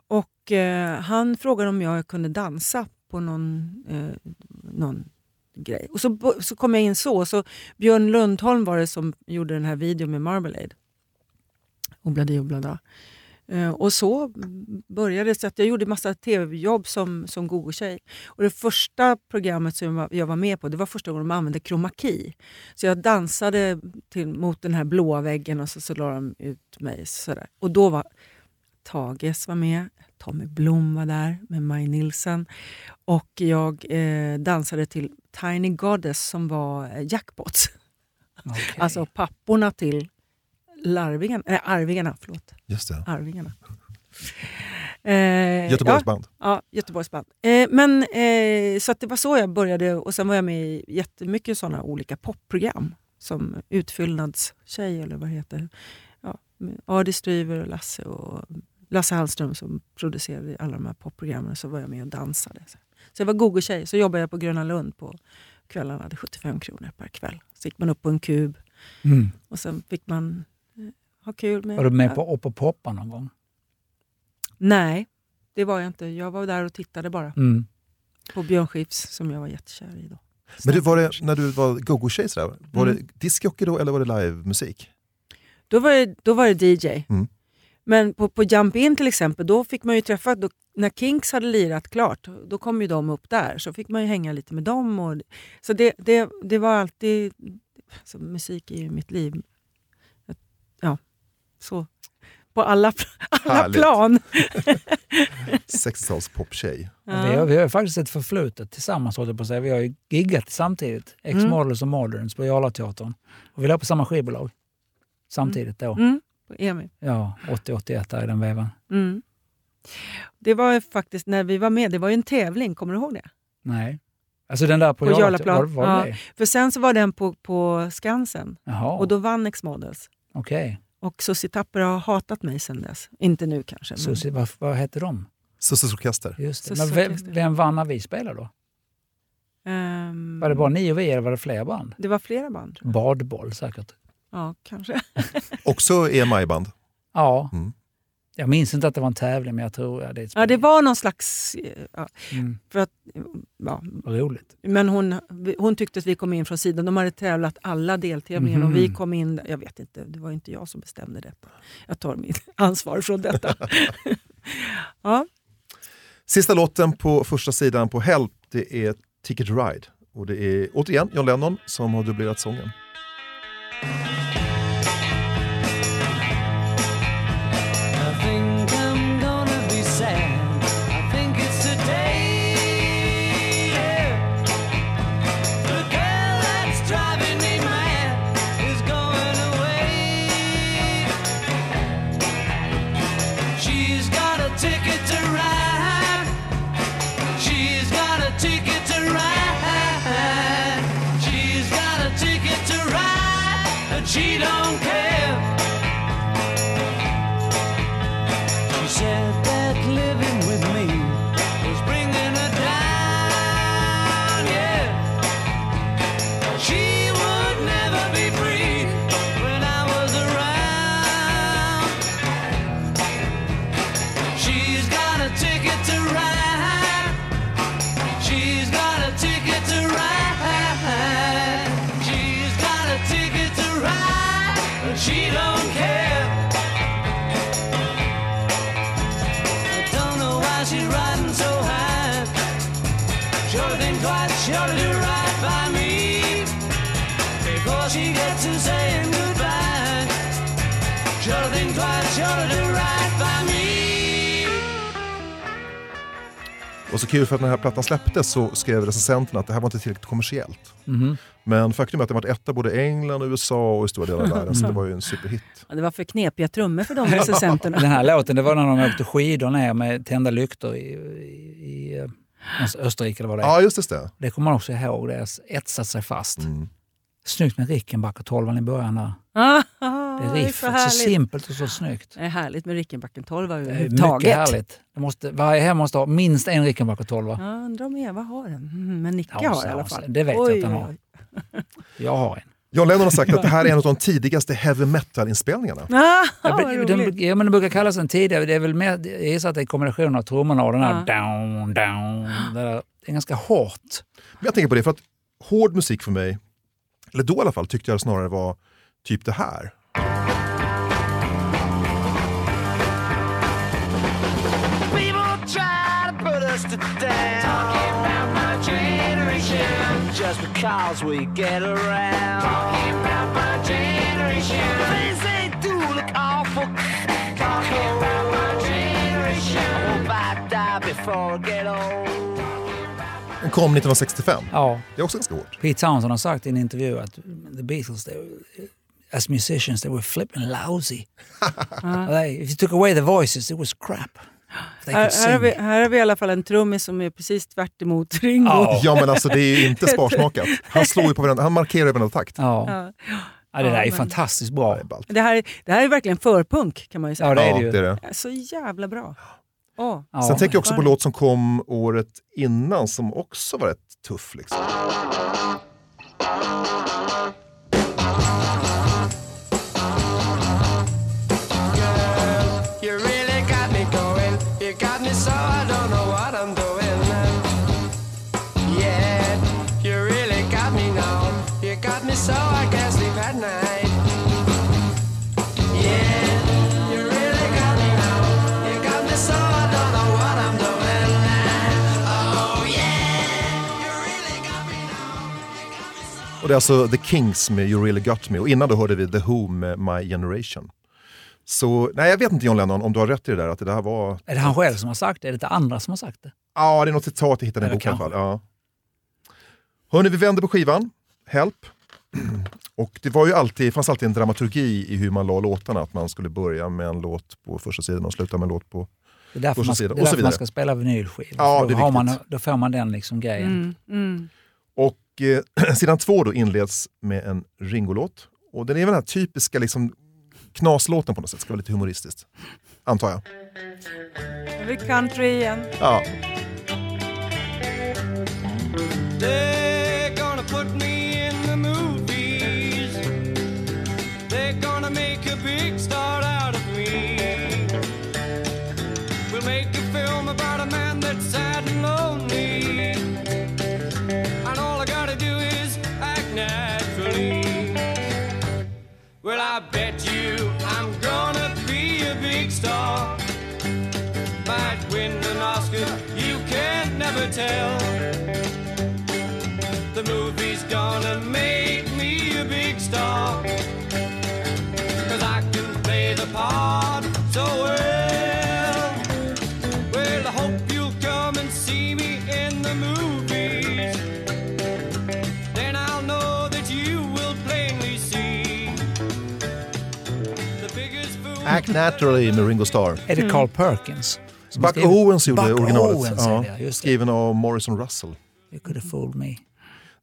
Och eh, han frågade om jag kunde dansa på någon, eh, någon grej. Och så, så kom jag in så. så. Björn Lundholm var det som gjorde den här videon med Marmalade. Obladi oblada. Eh, och så började det. Så att jag gjorde massa tv-jobb som, som Google-tjej. Och det första programmet som jag var, med på, det var första gången de använde chroma key. Så jag dansade till, mot den här blåa väggen och så, så la de ut mig. Sådär. Och då var Tages var med, Tommy Blom var där med Maj Nilsson. Och jag eh, dansade till Tiny Goddess som var eh, Jackpots. Alltså papporna till larvingarna, nej, arvingarna. Förlåt. Just det. Arvingarna. Eh, Göteborgsband. Ja, ja Göteborgsband. Eh, men, eh, så det var så jag började och sen var jag med i jättemycket sådana olika popprogram. Som Utfyllnadstjej eller vad det heter. Ja, Adi Stryver och Lasse och Lasse Hallström som producerade alla de här popprogrammen. Så var jag med och dansade. Så jag var Google-tjej. Så jobbade jag på Gröna Lund på kvällarna. hade 75 kronor per kväll. Så gick man upp på en kub Mm. och sen fick man ha kul med... Var du med på Upp och poppa någon gång? Nej, det var jag inte. Jag var där och tittade bara. Mm. På Björn Skifs som jag var jättekär i då. Men du, var det, när du var go-go-tjej, var Mm. det discjockey då eller var det livemusik? Då var det, då var det DJ. Mm. Men på, på Jump In till exempel, då fick man ju träffa, då, när Kinks hade lirat klart, då kom ju de upp där. Så fick man ju hänga lite med dem. Och, så det, det, det var alltid, alltså, musik är ju mitt liv. Ja, så. På alla, alla Härligt. plan. 60-tals poptjej. Ja. Vi, har, vi har ju faktiskt ett förflutet tillsammans, håller jag på att säga. Vi har ju giggat samtidigt. X-Models och Moderns på Jarlateatern. Och vi låg på samma skivbolag samtidigt då. Mm, på EMI. Ja, 80-81 där i den vevan. Mm. Det var ju faktiskt, när vi var med, det var ju en tävling, kommer du ihåg det? Nej. Alltså den där på, På Jarlaplan. var, var Ja. det? För sen så var den på, på Skansen Jaha, och då vann X-Models. okej. Och Susie Tapper har hatat mig sen dess. Inte nu kanske. Men... Susie, vad, vad hette de? Susses orkester. Just Men vem, vem vann när vi spelade då? Ehm, Var det bara ni och vi eller var det fler band? det var flera band. Badboll säkert. Ja, kanske. Också EMI-band. Ja. Mm. Jag minns inte att det var en tävling men jag tror ja, det är ett Ja, det spel. var någon slags... Ja, Mm, för att, ja, vad roligt. men hon, hon tyckte att vi kom in från sidan. De hade tävlat alla deltävlingar och Mhm. vi kom in... Jag vet inte, det var inte jag som bestämde detta. Jag tar mitt ansvar från detta. ja. Sista låten på första sidan på Help, det är Ticket Ride. Och det är återigen John Lennon som har dubblerat sången. Och så kul för att när den här plattan släpptes så skrev recensenterna att det här var inte tillräckligt kommersiellt. Mhm. Men faktum är att den varit etta både i England, USA och i stora delar av världen, så det var ju en superhit. Ja, det var för knepiga trummor för de recensenterna. Den här låten det var när de åkte skidor ner med tända lyktor i, i, i eh, någonstans Österrike. Eller vad det, är. Ja, just det. det kommer man också ihåg. Det etsat sig fast. Mm. Snyggt med Rickenbacker 12 i början där. Det är så riffet, så, härligt. simpelt och så snyggt. Det är härligt med Rickenbacken 12 Det är överhuvudtaget. mycket härligt. Det måste, varje hem måste ha minst en Rickenbacker 12. Ja, undrar om Eva har den. Mm, men Nicke Ja, har i alla fall. Det vet jag att han har. oj. Jag har en. John Lennon har sagt att det här är en av de tidigaste heavy metal-inspelningarna. Ah, Ja, den, ja, men det brukar kallas en tidigare. Det är väl mer, jag gissar att det är kombinationen av trummorna och den här Ja. down, down. Det, där. det är ganska hårt. Men jag tänker på det för att hård musik för mig, eller då i alla fall, tyckte jag snarare var typ det här. To down. Talking about my generation. Just because we get around. Talking about my generation. Things they do look awful. Talking about my generation. I hope I die before I get old. Den kom 1965. Ja. Det är också ganska hårt. Pete Townsend har sagt i en intervju att the Beatles, they were, as musicians, they were flipping lousy. they, if you took away the voices, it was crap. Här, här, har vi, här har vi i alla fall en trummis som är precis tvärt emot Ringo. Ja. Ja men alltså det är ju inte sparsmakat. Han slår ju på varandra, han markerar i varenda takt. Ja. Ja. Ja, det där är men- fantastiskt bra. Det här, det här är verkligen förpunk kan man ju säga. Ja, det är det ju. det är det. Så jävla bra. Ja. Sen tänker jag också på låt som kom året innan som också var rätt tuff. Liksom. Can't sleep at night. Yeah, you really got me now. You got me so I don't know what I'm doing. Oh yeah, you really got me now. Och det är alltså The Kings med You really got me och innan då hörde vi The Who med My Generation. Så nej, jag vet inte John Lennon om du har rätt i det där att det där var... Är det han själv som har sagt det? Är det inte andra som har sagt det? Ja, det är något citat jag hittade i en bok i alla fall. Ja. Hörni, vi vänder på skivan. Help. Och det var ju alltid, fanns alltid en dramaturgi i hur man la låtarna. Att man skulle börja med en låt på första sidan och sluta med en låt på... Det är därför, Första man, sidan, det är och så därför man ska spela vinylskivor. Ja, det då, man, viktigt. då får man den liksom grejen. Mm, mm. Och eh, sidan två då inleds med en Ringo-låt. Och den är väl den här typiska liksom, knaslåten på något sätt, ska vara lite humoristiskt. Antar jag. Nu är vi country igen. Ja. They're I bet you I'm gonna be a big star. Might win an Oscar, you can't never tell. The movie's gonna make me a big star. Cause I can play the part. Act Naturally med Ringo Starr. Är det Carl Perkins? som Buck skrev- Owens gjorde Buck originalet. Owens är det, skriven av Morrison Russell. You could have fooled me.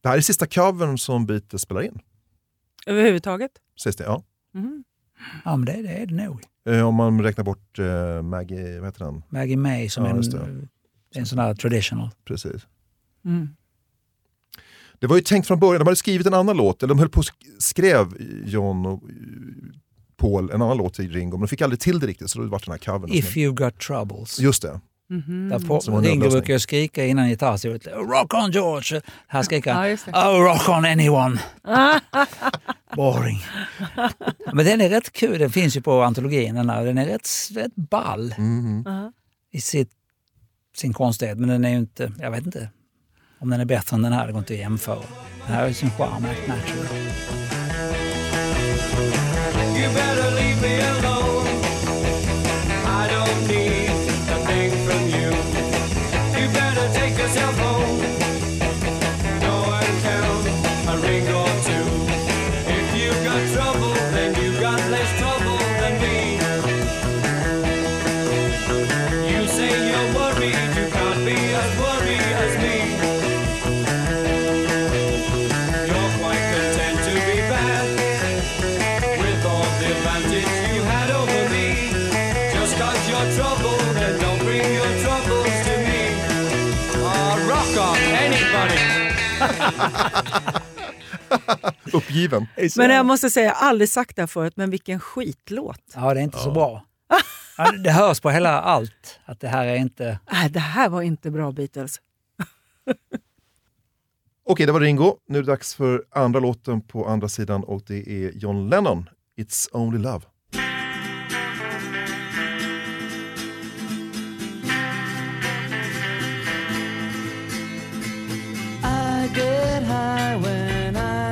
Det här är sista covern som Beatles spelar in. Överhuvudtaget? Sägs det, ja. Mhm. Ja, men det, det är det nog. Eh, Om man räknar bort eh, Maggie, vad heter den? Maggie May som Ja, en, är en sån här traditional. Precis. Mm. Det var ju tänkt från början, de hade skrivit en annan låt, eller de höll på och sk- skrev John och eh, Paul en annan låt till Ringo, men de fick aldrig till det riktigt så då vart den här covern. If you've got troubles. Just det. Där på, Som var en Ringo brukar ju skrika innan gitarrsolot. Rock on George! Här skriker han. Ja, det. Oh, rock on anyone! Boring. Men den är rätt kul, den finns ju på antologin. Den, här. den är rätt, rätt ball Mhm. Ja. i sitt, sin konstighet. Men den är ju inte, jag vet inte om den är bättre än den här, det går inte att jämföra. Den här är sin charm, Act Natural. You better leave Uppgiven. Men jag måste säga, jag har aldrig sagt det här förut, men vilken skitlåt. Ja, det är inte så bra. Ja, Det hörs på hela allt att det här är inte... Nej, det här var inte bra Beatles. Okej, det var Ringo. Nu är det dags för andra låten på andra sidan och det är John Lennon, It's Only Love.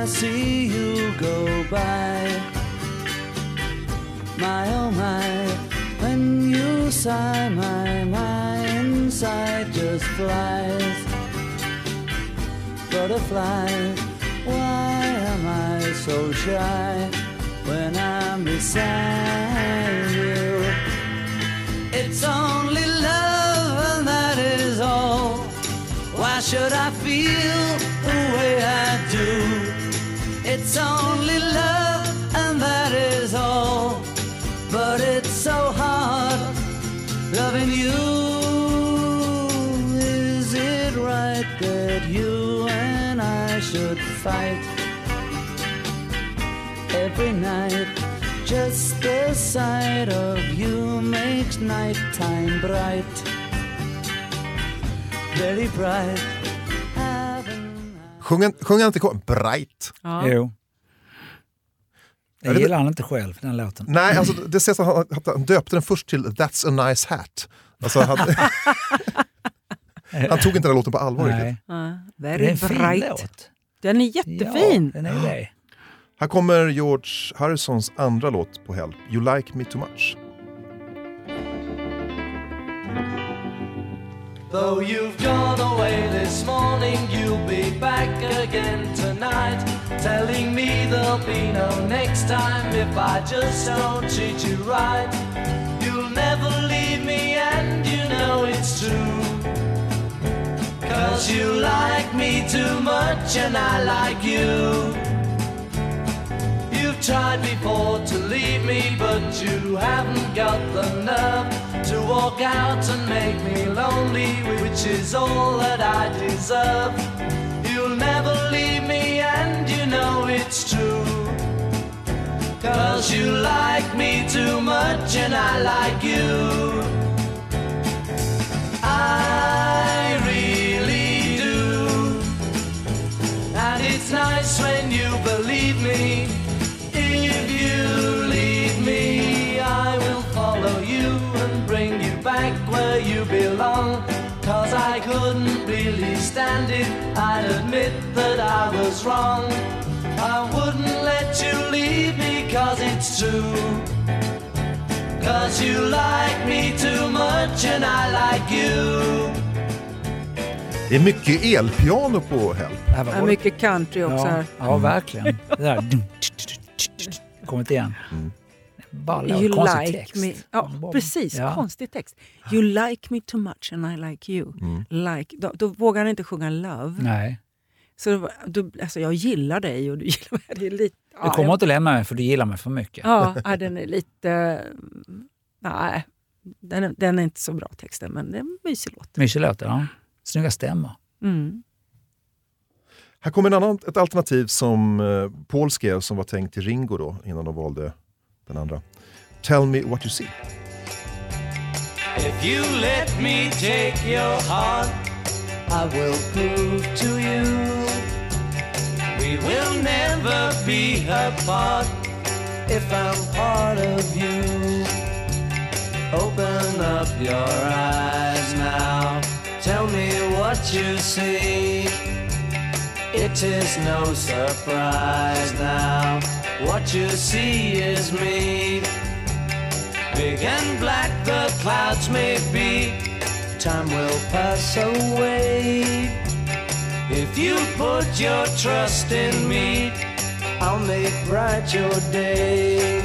I see you go by. My oh my, when you sigh, my my inside just flies. Butterflies, why am I so shy when I'm beside you? It's only love, and that is all. Why should I feel the way I do? It's only love, and that is all. But it's so hard loving you. Is it right that you and I should fight every night? Just the sight of you makes nighttime bright very bright. Sjunger sjung han inte kvar? Bright. Ja. Jo. Jag Det gillar han inte själv, den låten. Nej, alltså, det sägs att han, att han döpte den först till That's a nice hat. Alltså, han, han tog inte den låten på allvar Nej. riktigt. Ja, Det är very en fin bright. låt. Den är jättefin. Ja, den är det. Här kommer George Harrisons andra låt på Help, You Like Me Too Much. Though you've gone away this morning, you'll be back again tonight. Telling me there'll be no next time if I just don't treat you right. You'll never leave me, and you know it's true. Cause you like me too much, and I like you. You've tried before to leave me, but you haven't got the nerve to walk out and make me lonely, which is all that I deserve. You'll never leave me, and you know it's true. Cause you like me too much, and I like you. I really do. And it's nice when you believe me. Stand it, I'd admit that I was wrong. I wouldn't let you leave me cause it's true. Cause you like me too much and I like you. Det är mycket elpiano på Help. Det här var Ja, mycket country också ja, här. ja, verkligen. Det där. Kommit igen. Bara låt, You konstig like text. me. Ja, precis. Ja. Konstig text. You like me too much and I like you. Like, då, då vågar han inte sjunga love. Nej, Så då, alltså jag gillar dig och du gillar mig. Det är lite, du ja, kommer jag- inte lämna mig för du gillar mig för mycket. Ja, ja, den är lite... mm, Nej, den är, den är inte så bra texten, men det är en mysig låt. Mysig låt, ja. Snygga stämmor. Mm. Här kommer en annan, ett alternativ som eh, Paul skrev som var tänkt till Ringo då, innan de valde den andra. Tell me what you see. If you let me take your heart, I will prove to you we will never be apart if I'm part of you. Open up your eyes now, tell me what you see. It is no surprise now, what you see is me. Big and black the clouds may be, time will pass away. If you put your trust in me, I'll make bright your day.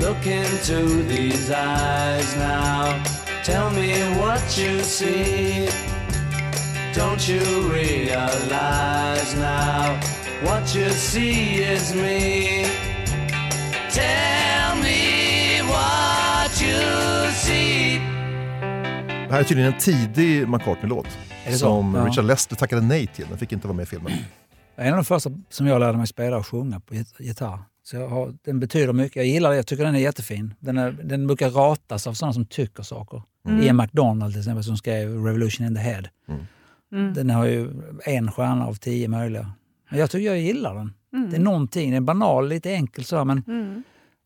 Look into these eyes now, tell me what you see. Don't you realize now, what you see is me. Tell me what you see. Det här är tydligen en tidig McCartney-låt. Som Ja. Richard Lester tackade nej till. Den fick inte vara med i filmen. En av de första som jag lärde mig spela och sjunga på git- gitarr. Så jag har, den betyder mycket. Jag gillar det, jag tycker den är jättefin. Den, är, den brukar ratas av sådana som tycker saker. Mm. Ian McDonald till exempel som skrev Revolution in the Head. Mm. Den har ju en stjärna av tio möjliga. Men jag tycker jag gillar den. Mm. Det är någonting, den är banal, lite enkel så men Mm.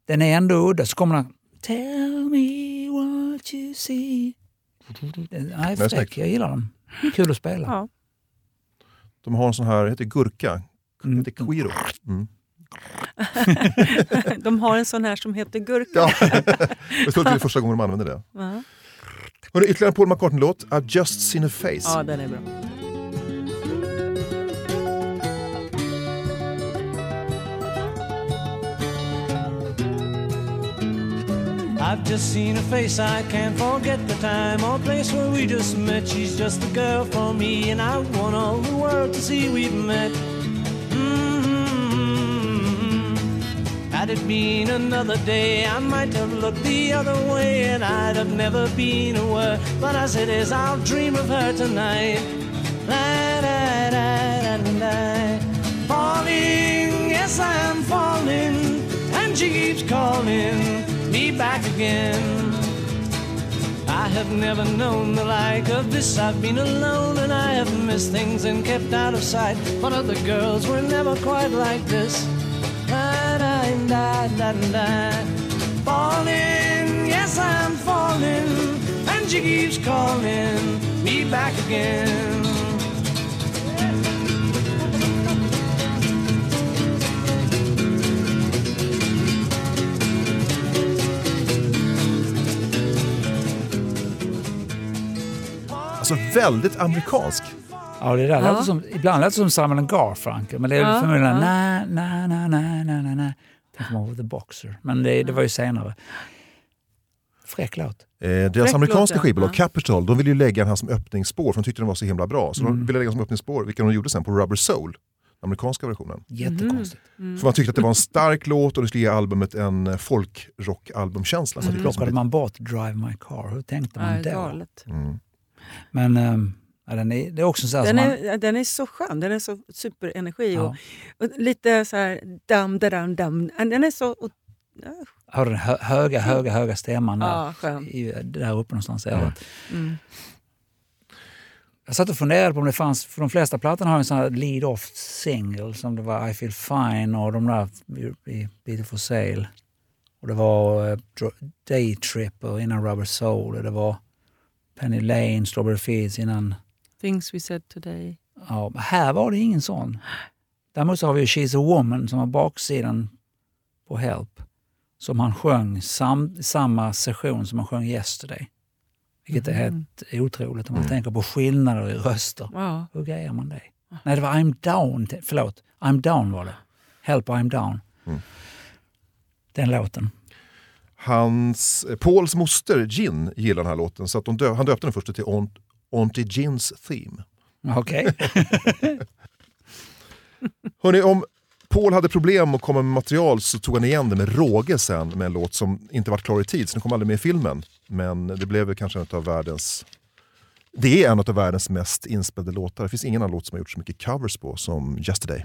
den är ändå udda. Så kommer den Tell me what you see. Den, snyggt. fräck, jag gillar den. Kul att spela. Ja. De har en sån här, heter gurka. Mm. Heter Quiro. Mm. De har en sån här som heter Gurka. Ja. jag tror att det är första gången de använder det. Ja. Hörru, ytterligare en Paul McCartney-låt, I've just seen a face. ja, den är bra. I've just seen a face, I can't forget the time or place where we just met. She's just the girl for me, and I want all the world to see we've met. Mm-hmm. Had it been another day, I might have looked the other way, and I'd have never been aware. But as it is, I'll dream of her tonight. La, da, da, da, da, da. Falling, yes, I am falling, keeps calling me back again. I have never known the like of this. I've been alone and I have missed things and kept out of sight. But other girls were never quite like this. Da, da, da, da, da. Falling, yes, I'm falling, and she keeps calling me back again. Alltså väldigt amerikansk. Ja, det där Ja. låter som, ibland låter det som Simon Garfunkel, men det är Ja, förmodligen ja. na, na, na, na, na, na, na. Tänker man på The Boxer, men det, det var ju senare. Fräck låt. Eh, deras Fräck amerikanska låt, ja. skivbolag Ja. Capitol de ville ju lägga den här som öppningsspår för de tyckte den var så himla bra. Så Mm. de ville lägga den som öppningsspår, vilket de gjorde sen på Rubber Soul. Den amerikanska versionen. Jättekonstigt. För man tyckte att det var en stark låt och det skulle ge albumet en eh, folkrockalbumkänsla. Så Så plockade man bort Drive My Car. Hur tänkte man Nej, då? galet. Mm. Men ehm, ja, den är, det är också så här Den man, är, den är så skön, den är så superenergi Ja. och, och lite så här dam, dam, dam. Den är så... Och, ja, har den hö, höga, höga, höga stämman där, ja, i, där uppe någonstans. i örat. Mm. Jag satt och funderade på om det fanns, för de flesta plattorna har en sån här lead-off single som det var I feel fine och de där i Beat for sale. Och det var eh, Dr- Day Tripper innan Rubber Soul och det var Penny Lane, Strawberry Fields innan... Things we said today. Ja, här var det ingen sån. Däremot så har vi ju She's a Woman som var baksidan på Help. Som han sjöng sam, samma session som han sjöng Yesterday. Vilket är Mm. helt otroligt om man tänker på skillnader i röster. Ja. Hur grejer man det? Nej, det var I'm down. Förlåt, I'm down var det. Help I'm down. Mm. Den låten. Hans, eh, Pauls moster Gin gillar den här låten så att dö, han döpte den först till Aunt, Auntie Gins Theme. Okej. Hörrni, om Paul hade problem att komma med material så tog han igen det med råge sen med en låt som inte var klar i tid, så den kom aldrig med i filmen. Men det blev väl kanske en av världens det är en av världens mest inspelade låtar. Det finns ingen annan låt som har gjort så mycket covers på som Yesterday.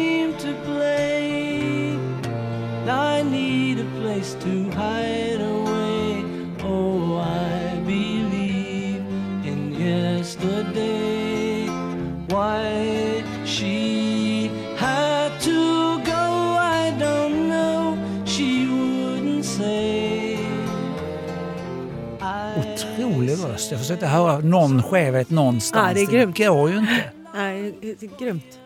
Jag försökte höra någon skevhet någonstans. Ja, det är grymt. går ju inte. Nej, det är grymt.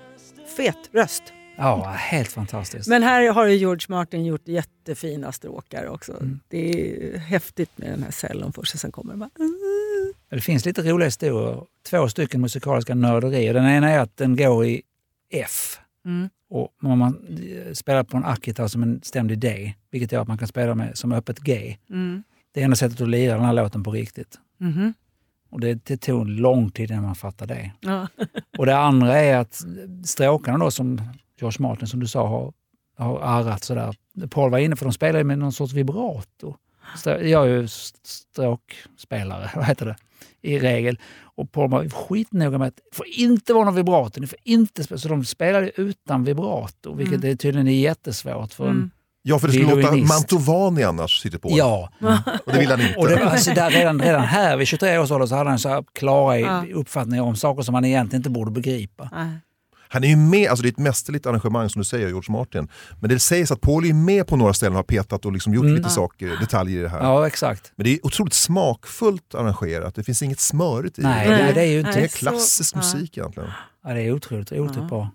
Fet röst. Ja, helt fantastiskt. Men här har ju George Martin gjort jättefina stråkar också. Mm. Det är häftigt med den här cellon först och sen kommer det bara... Det finns lite roliga historier. Två stycken musikaliska nörderier. Den ena är att den går i F. Mm. Och om man eh, spelar på en akgitarr som en stämd D, vilket gör att man kan spela med som öppet G. Mm. Det är enda sättet att lira den här låten på riktigt. Mhm. Och det, det tog lång tid innan man fattade det. Ja. Och det andra är att stråkarna då som George Martin som du sa har, har arrat sådär. Paul var inne för de spelar ju med någon sorts vibrato. Jag är ju stråkspelare, vad heter det, i regel. Och Paul var skitnoga med att det får inte vara någon vibrato. Ni får inte spela. Så de spelade utan vibrato, vilket Mm. är tydligen är jättesvårt för en Ja, för det skulle låta. Mantovani annars, sitter på. Ja. Och det vill han inte. Och det, alltså där, redan, redan här vid 23 års ålder så hade han så här klara Ja. uppfattningar om saker som han egentligen inte borde begripa. Nej. Han är ju med, alltså det är ett mästerligt arrangemang som du säger, George Martin. Men det sägs att Paul är med på några ställen och har petat och liksom gjort Mm. lite Ja. saker, detaljer i det här. Ja, exakt. Men det är otroligt smakfullt arrangerat, det finns inget smörigt i Nej, det. det- det är ju inte- Det är Nej, så- klassisk ja. musik egentligen. Ja, det är otroligt, otroligt bra.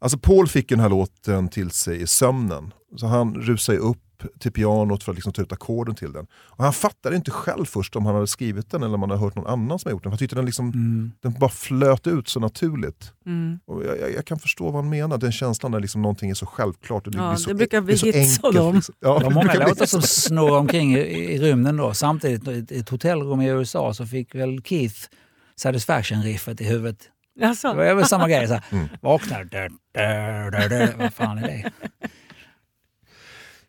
Alltså Paul fick den här låten till sig i sömnen. Så han rusade upp till pianot för att liksom ta ut ackorden till den. Och han fattade inte själv först om han hade skrivit den eller om han hade hört någon annan som har gjort den. Han tyckte den, liksom, den bara flöt ut så naturligt. Mm. Och jag, jag, jag kan förstå vad han menar, den känslan när liksom någonting är så självklart. Och det, Ja, blir så, det brukar bli hits av enkelt, dem. Liksom. Ja, det var många låtar som så. snurrar omkring i, i rymden då. Samtidigt i ett hotellrum i USA så fick väl Keith Satisfaction-riffet i huvudet. Jaså? Det var väl samma grej. Så här, Mm. Vaknar. Vad fan är det?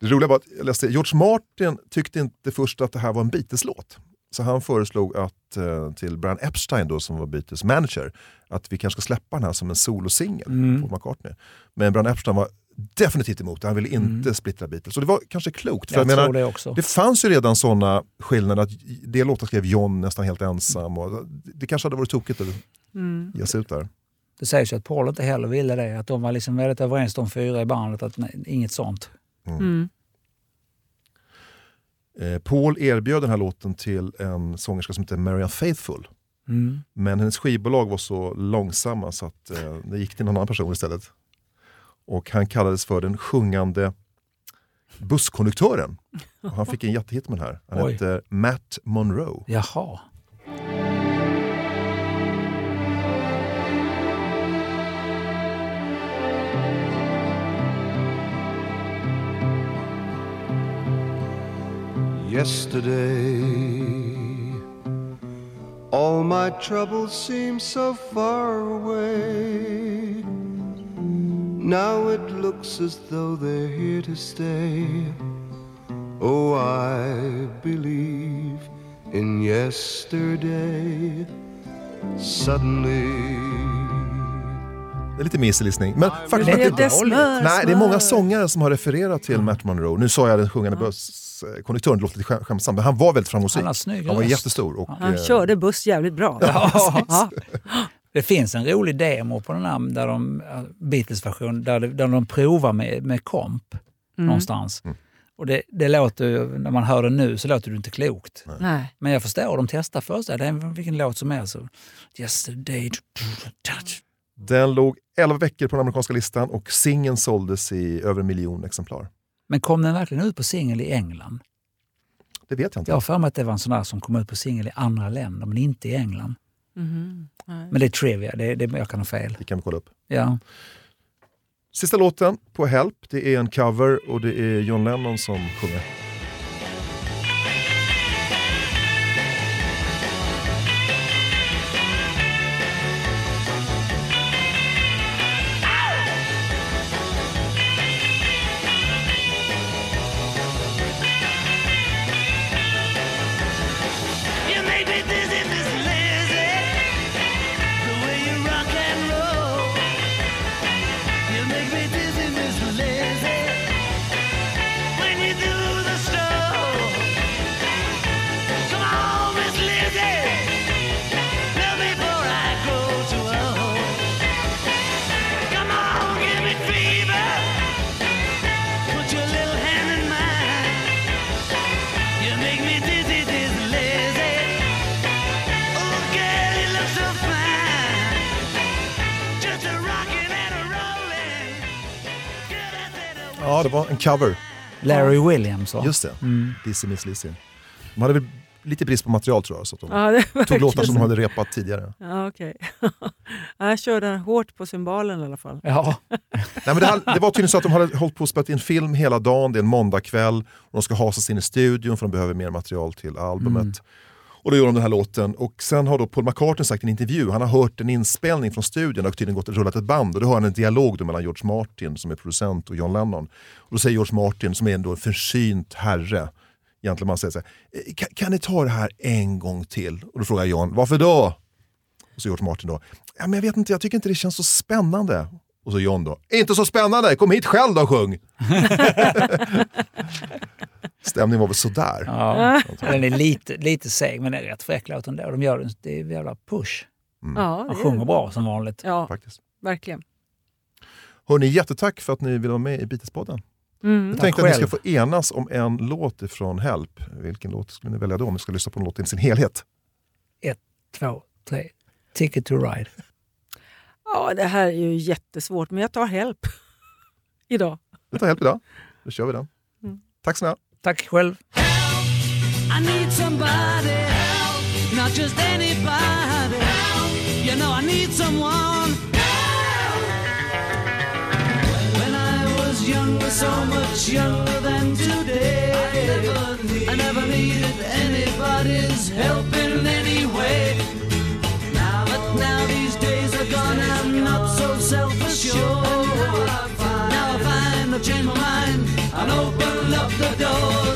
Det roliga var att jag läste, George Martin tyckte inte först att det här var en Beatles-låt. Så han föreslog att, eh, till Brian Epstein då, som var Beatles manager att vi kanske ska släppa den här som en solosingel Mm. på McCartney. Men Brian Epstein var definitivt emot det, han ville inte splittra Beatles. Och det var kanske klokt. För Jag jag menar, det också. det fanns ju redan sådana skillnader, att det låtar skrev John nästan helt ensam. Och det kanske hade varit tokigt att Mm. ge sig ut där. Det sägs ju att Paul inte heller ville det. Att de var liksom väldigt överens de fyra i bandet. Att nej, inget sånt. Mm. Eh, Paul erbjöd den här låten till en sångerska som heter Marianne Faithfull. Mm. Men hennes skivbolag var så långsamma så att eh, det gick till någon annan person istället. Och han kallades för den sjungande busskonduktören. Och han fick en jättehit med den här. Han Oj. hette Matt Monroe. Jaha. Yesterday, all my troubles seem so far away. Now it looks as though they're here to stay. Oh, I believe in yesterday. Suddenly. Det är lite misslyssning. Men faktum det är är det smör, Nej, det är många sångare som har refererat till Matt Monroe. Nu sa jag den sjungande busskonduktören, det låter lite skäm- skämsamt, men han var väldigt framgångsrik. Han snygg Han var jättestor. Och, Han eh, körde buss jävligt bra. Ja. Det finns en rolig demo på den här där de, Beatles-version där, de- där de provar med, med komp Mm. någonstans. Och det, det låter när man hör det nu så låter det inte klokt. Nej. Men jag förstår, de testar för sig. Det är vilken låt som helst. Så, Yesterday, touch. Den låg 11 veckor på den amerikanska listan och singeln såldes i över en miljon exemplar. Men kom den verkligen ut på singel i England? Det vet jag inte. Jag har för mig att det var en sån där som kom ut på singel i andra länder, men inte i England. Nej. Men det är trivia, det, det, jag kan ha fel. Det kan vi kolla upp. Ja. Sista låten på Help, det är en cover och det är John Lennon som sjunger. Ja, det var en cover. Larry Williams va? Just det, Mm. Dizzy Miss Lizzy. De hade väl lite brist på material tror jag, så att de Ja, tog låtar som de hade repat tidigare. Ja, okej. Jag körde hårt på cymbalen i alla fall. Ja. Nej, men det, här, det var tydligen så att de hade hållit på att spela in film hela dagen, det är en måndagkväll, och de ska hasas in i studion för de behöver mer material till albumet. Mm. Och då gör de den här låten. Och sen har då Paul McCartney sagt i en intervju, han har hört en inspelning från studion och tydligen gått och rullat ett band. Och då hör han en dialog då mellan George Martin som är producent och John Lennon. Och då säger George Martin, som är ändå en försynt herre, egentligen man säger så här, eh, kan, kan ni ta det här en gång till? Och då frågar John, varför då? Och så George Martin då, ja, men jag vet inte, jag tycker inte det känns så spännande. Och så John då, inte så spännande, kom hit själv då och sjung. Stämningen var väl sådär. Ja. Den är lite, lite seg, men det är rätt fräck låt ändå. De gör den, det är en jävla push. Ja, Han det är- sjunger bra som vanligt. Ja, Faktiskt. verkligen. Hörni, jättetack för att ni ville vara med i Beatles-podden. Mm. Jag tänkte att ni ska få enas om en låt ifrån Help. Vilken låt skulle ni välja då om ni ska lyssna på en låt i sin helhet? Ett, två, tre. Ticket to ride. Ja, det här är ju jättesvårt, men jag tar hjälp idag. Vi tar Help idag. Då kör vi den. Mm. Tack snälla. Tack själv. I need somebody help, not just anybody help. You know I need someone help. When I was younger, so much younger than today, I never, needed anybody's help in any way. I've changed my mind and opened up the doors.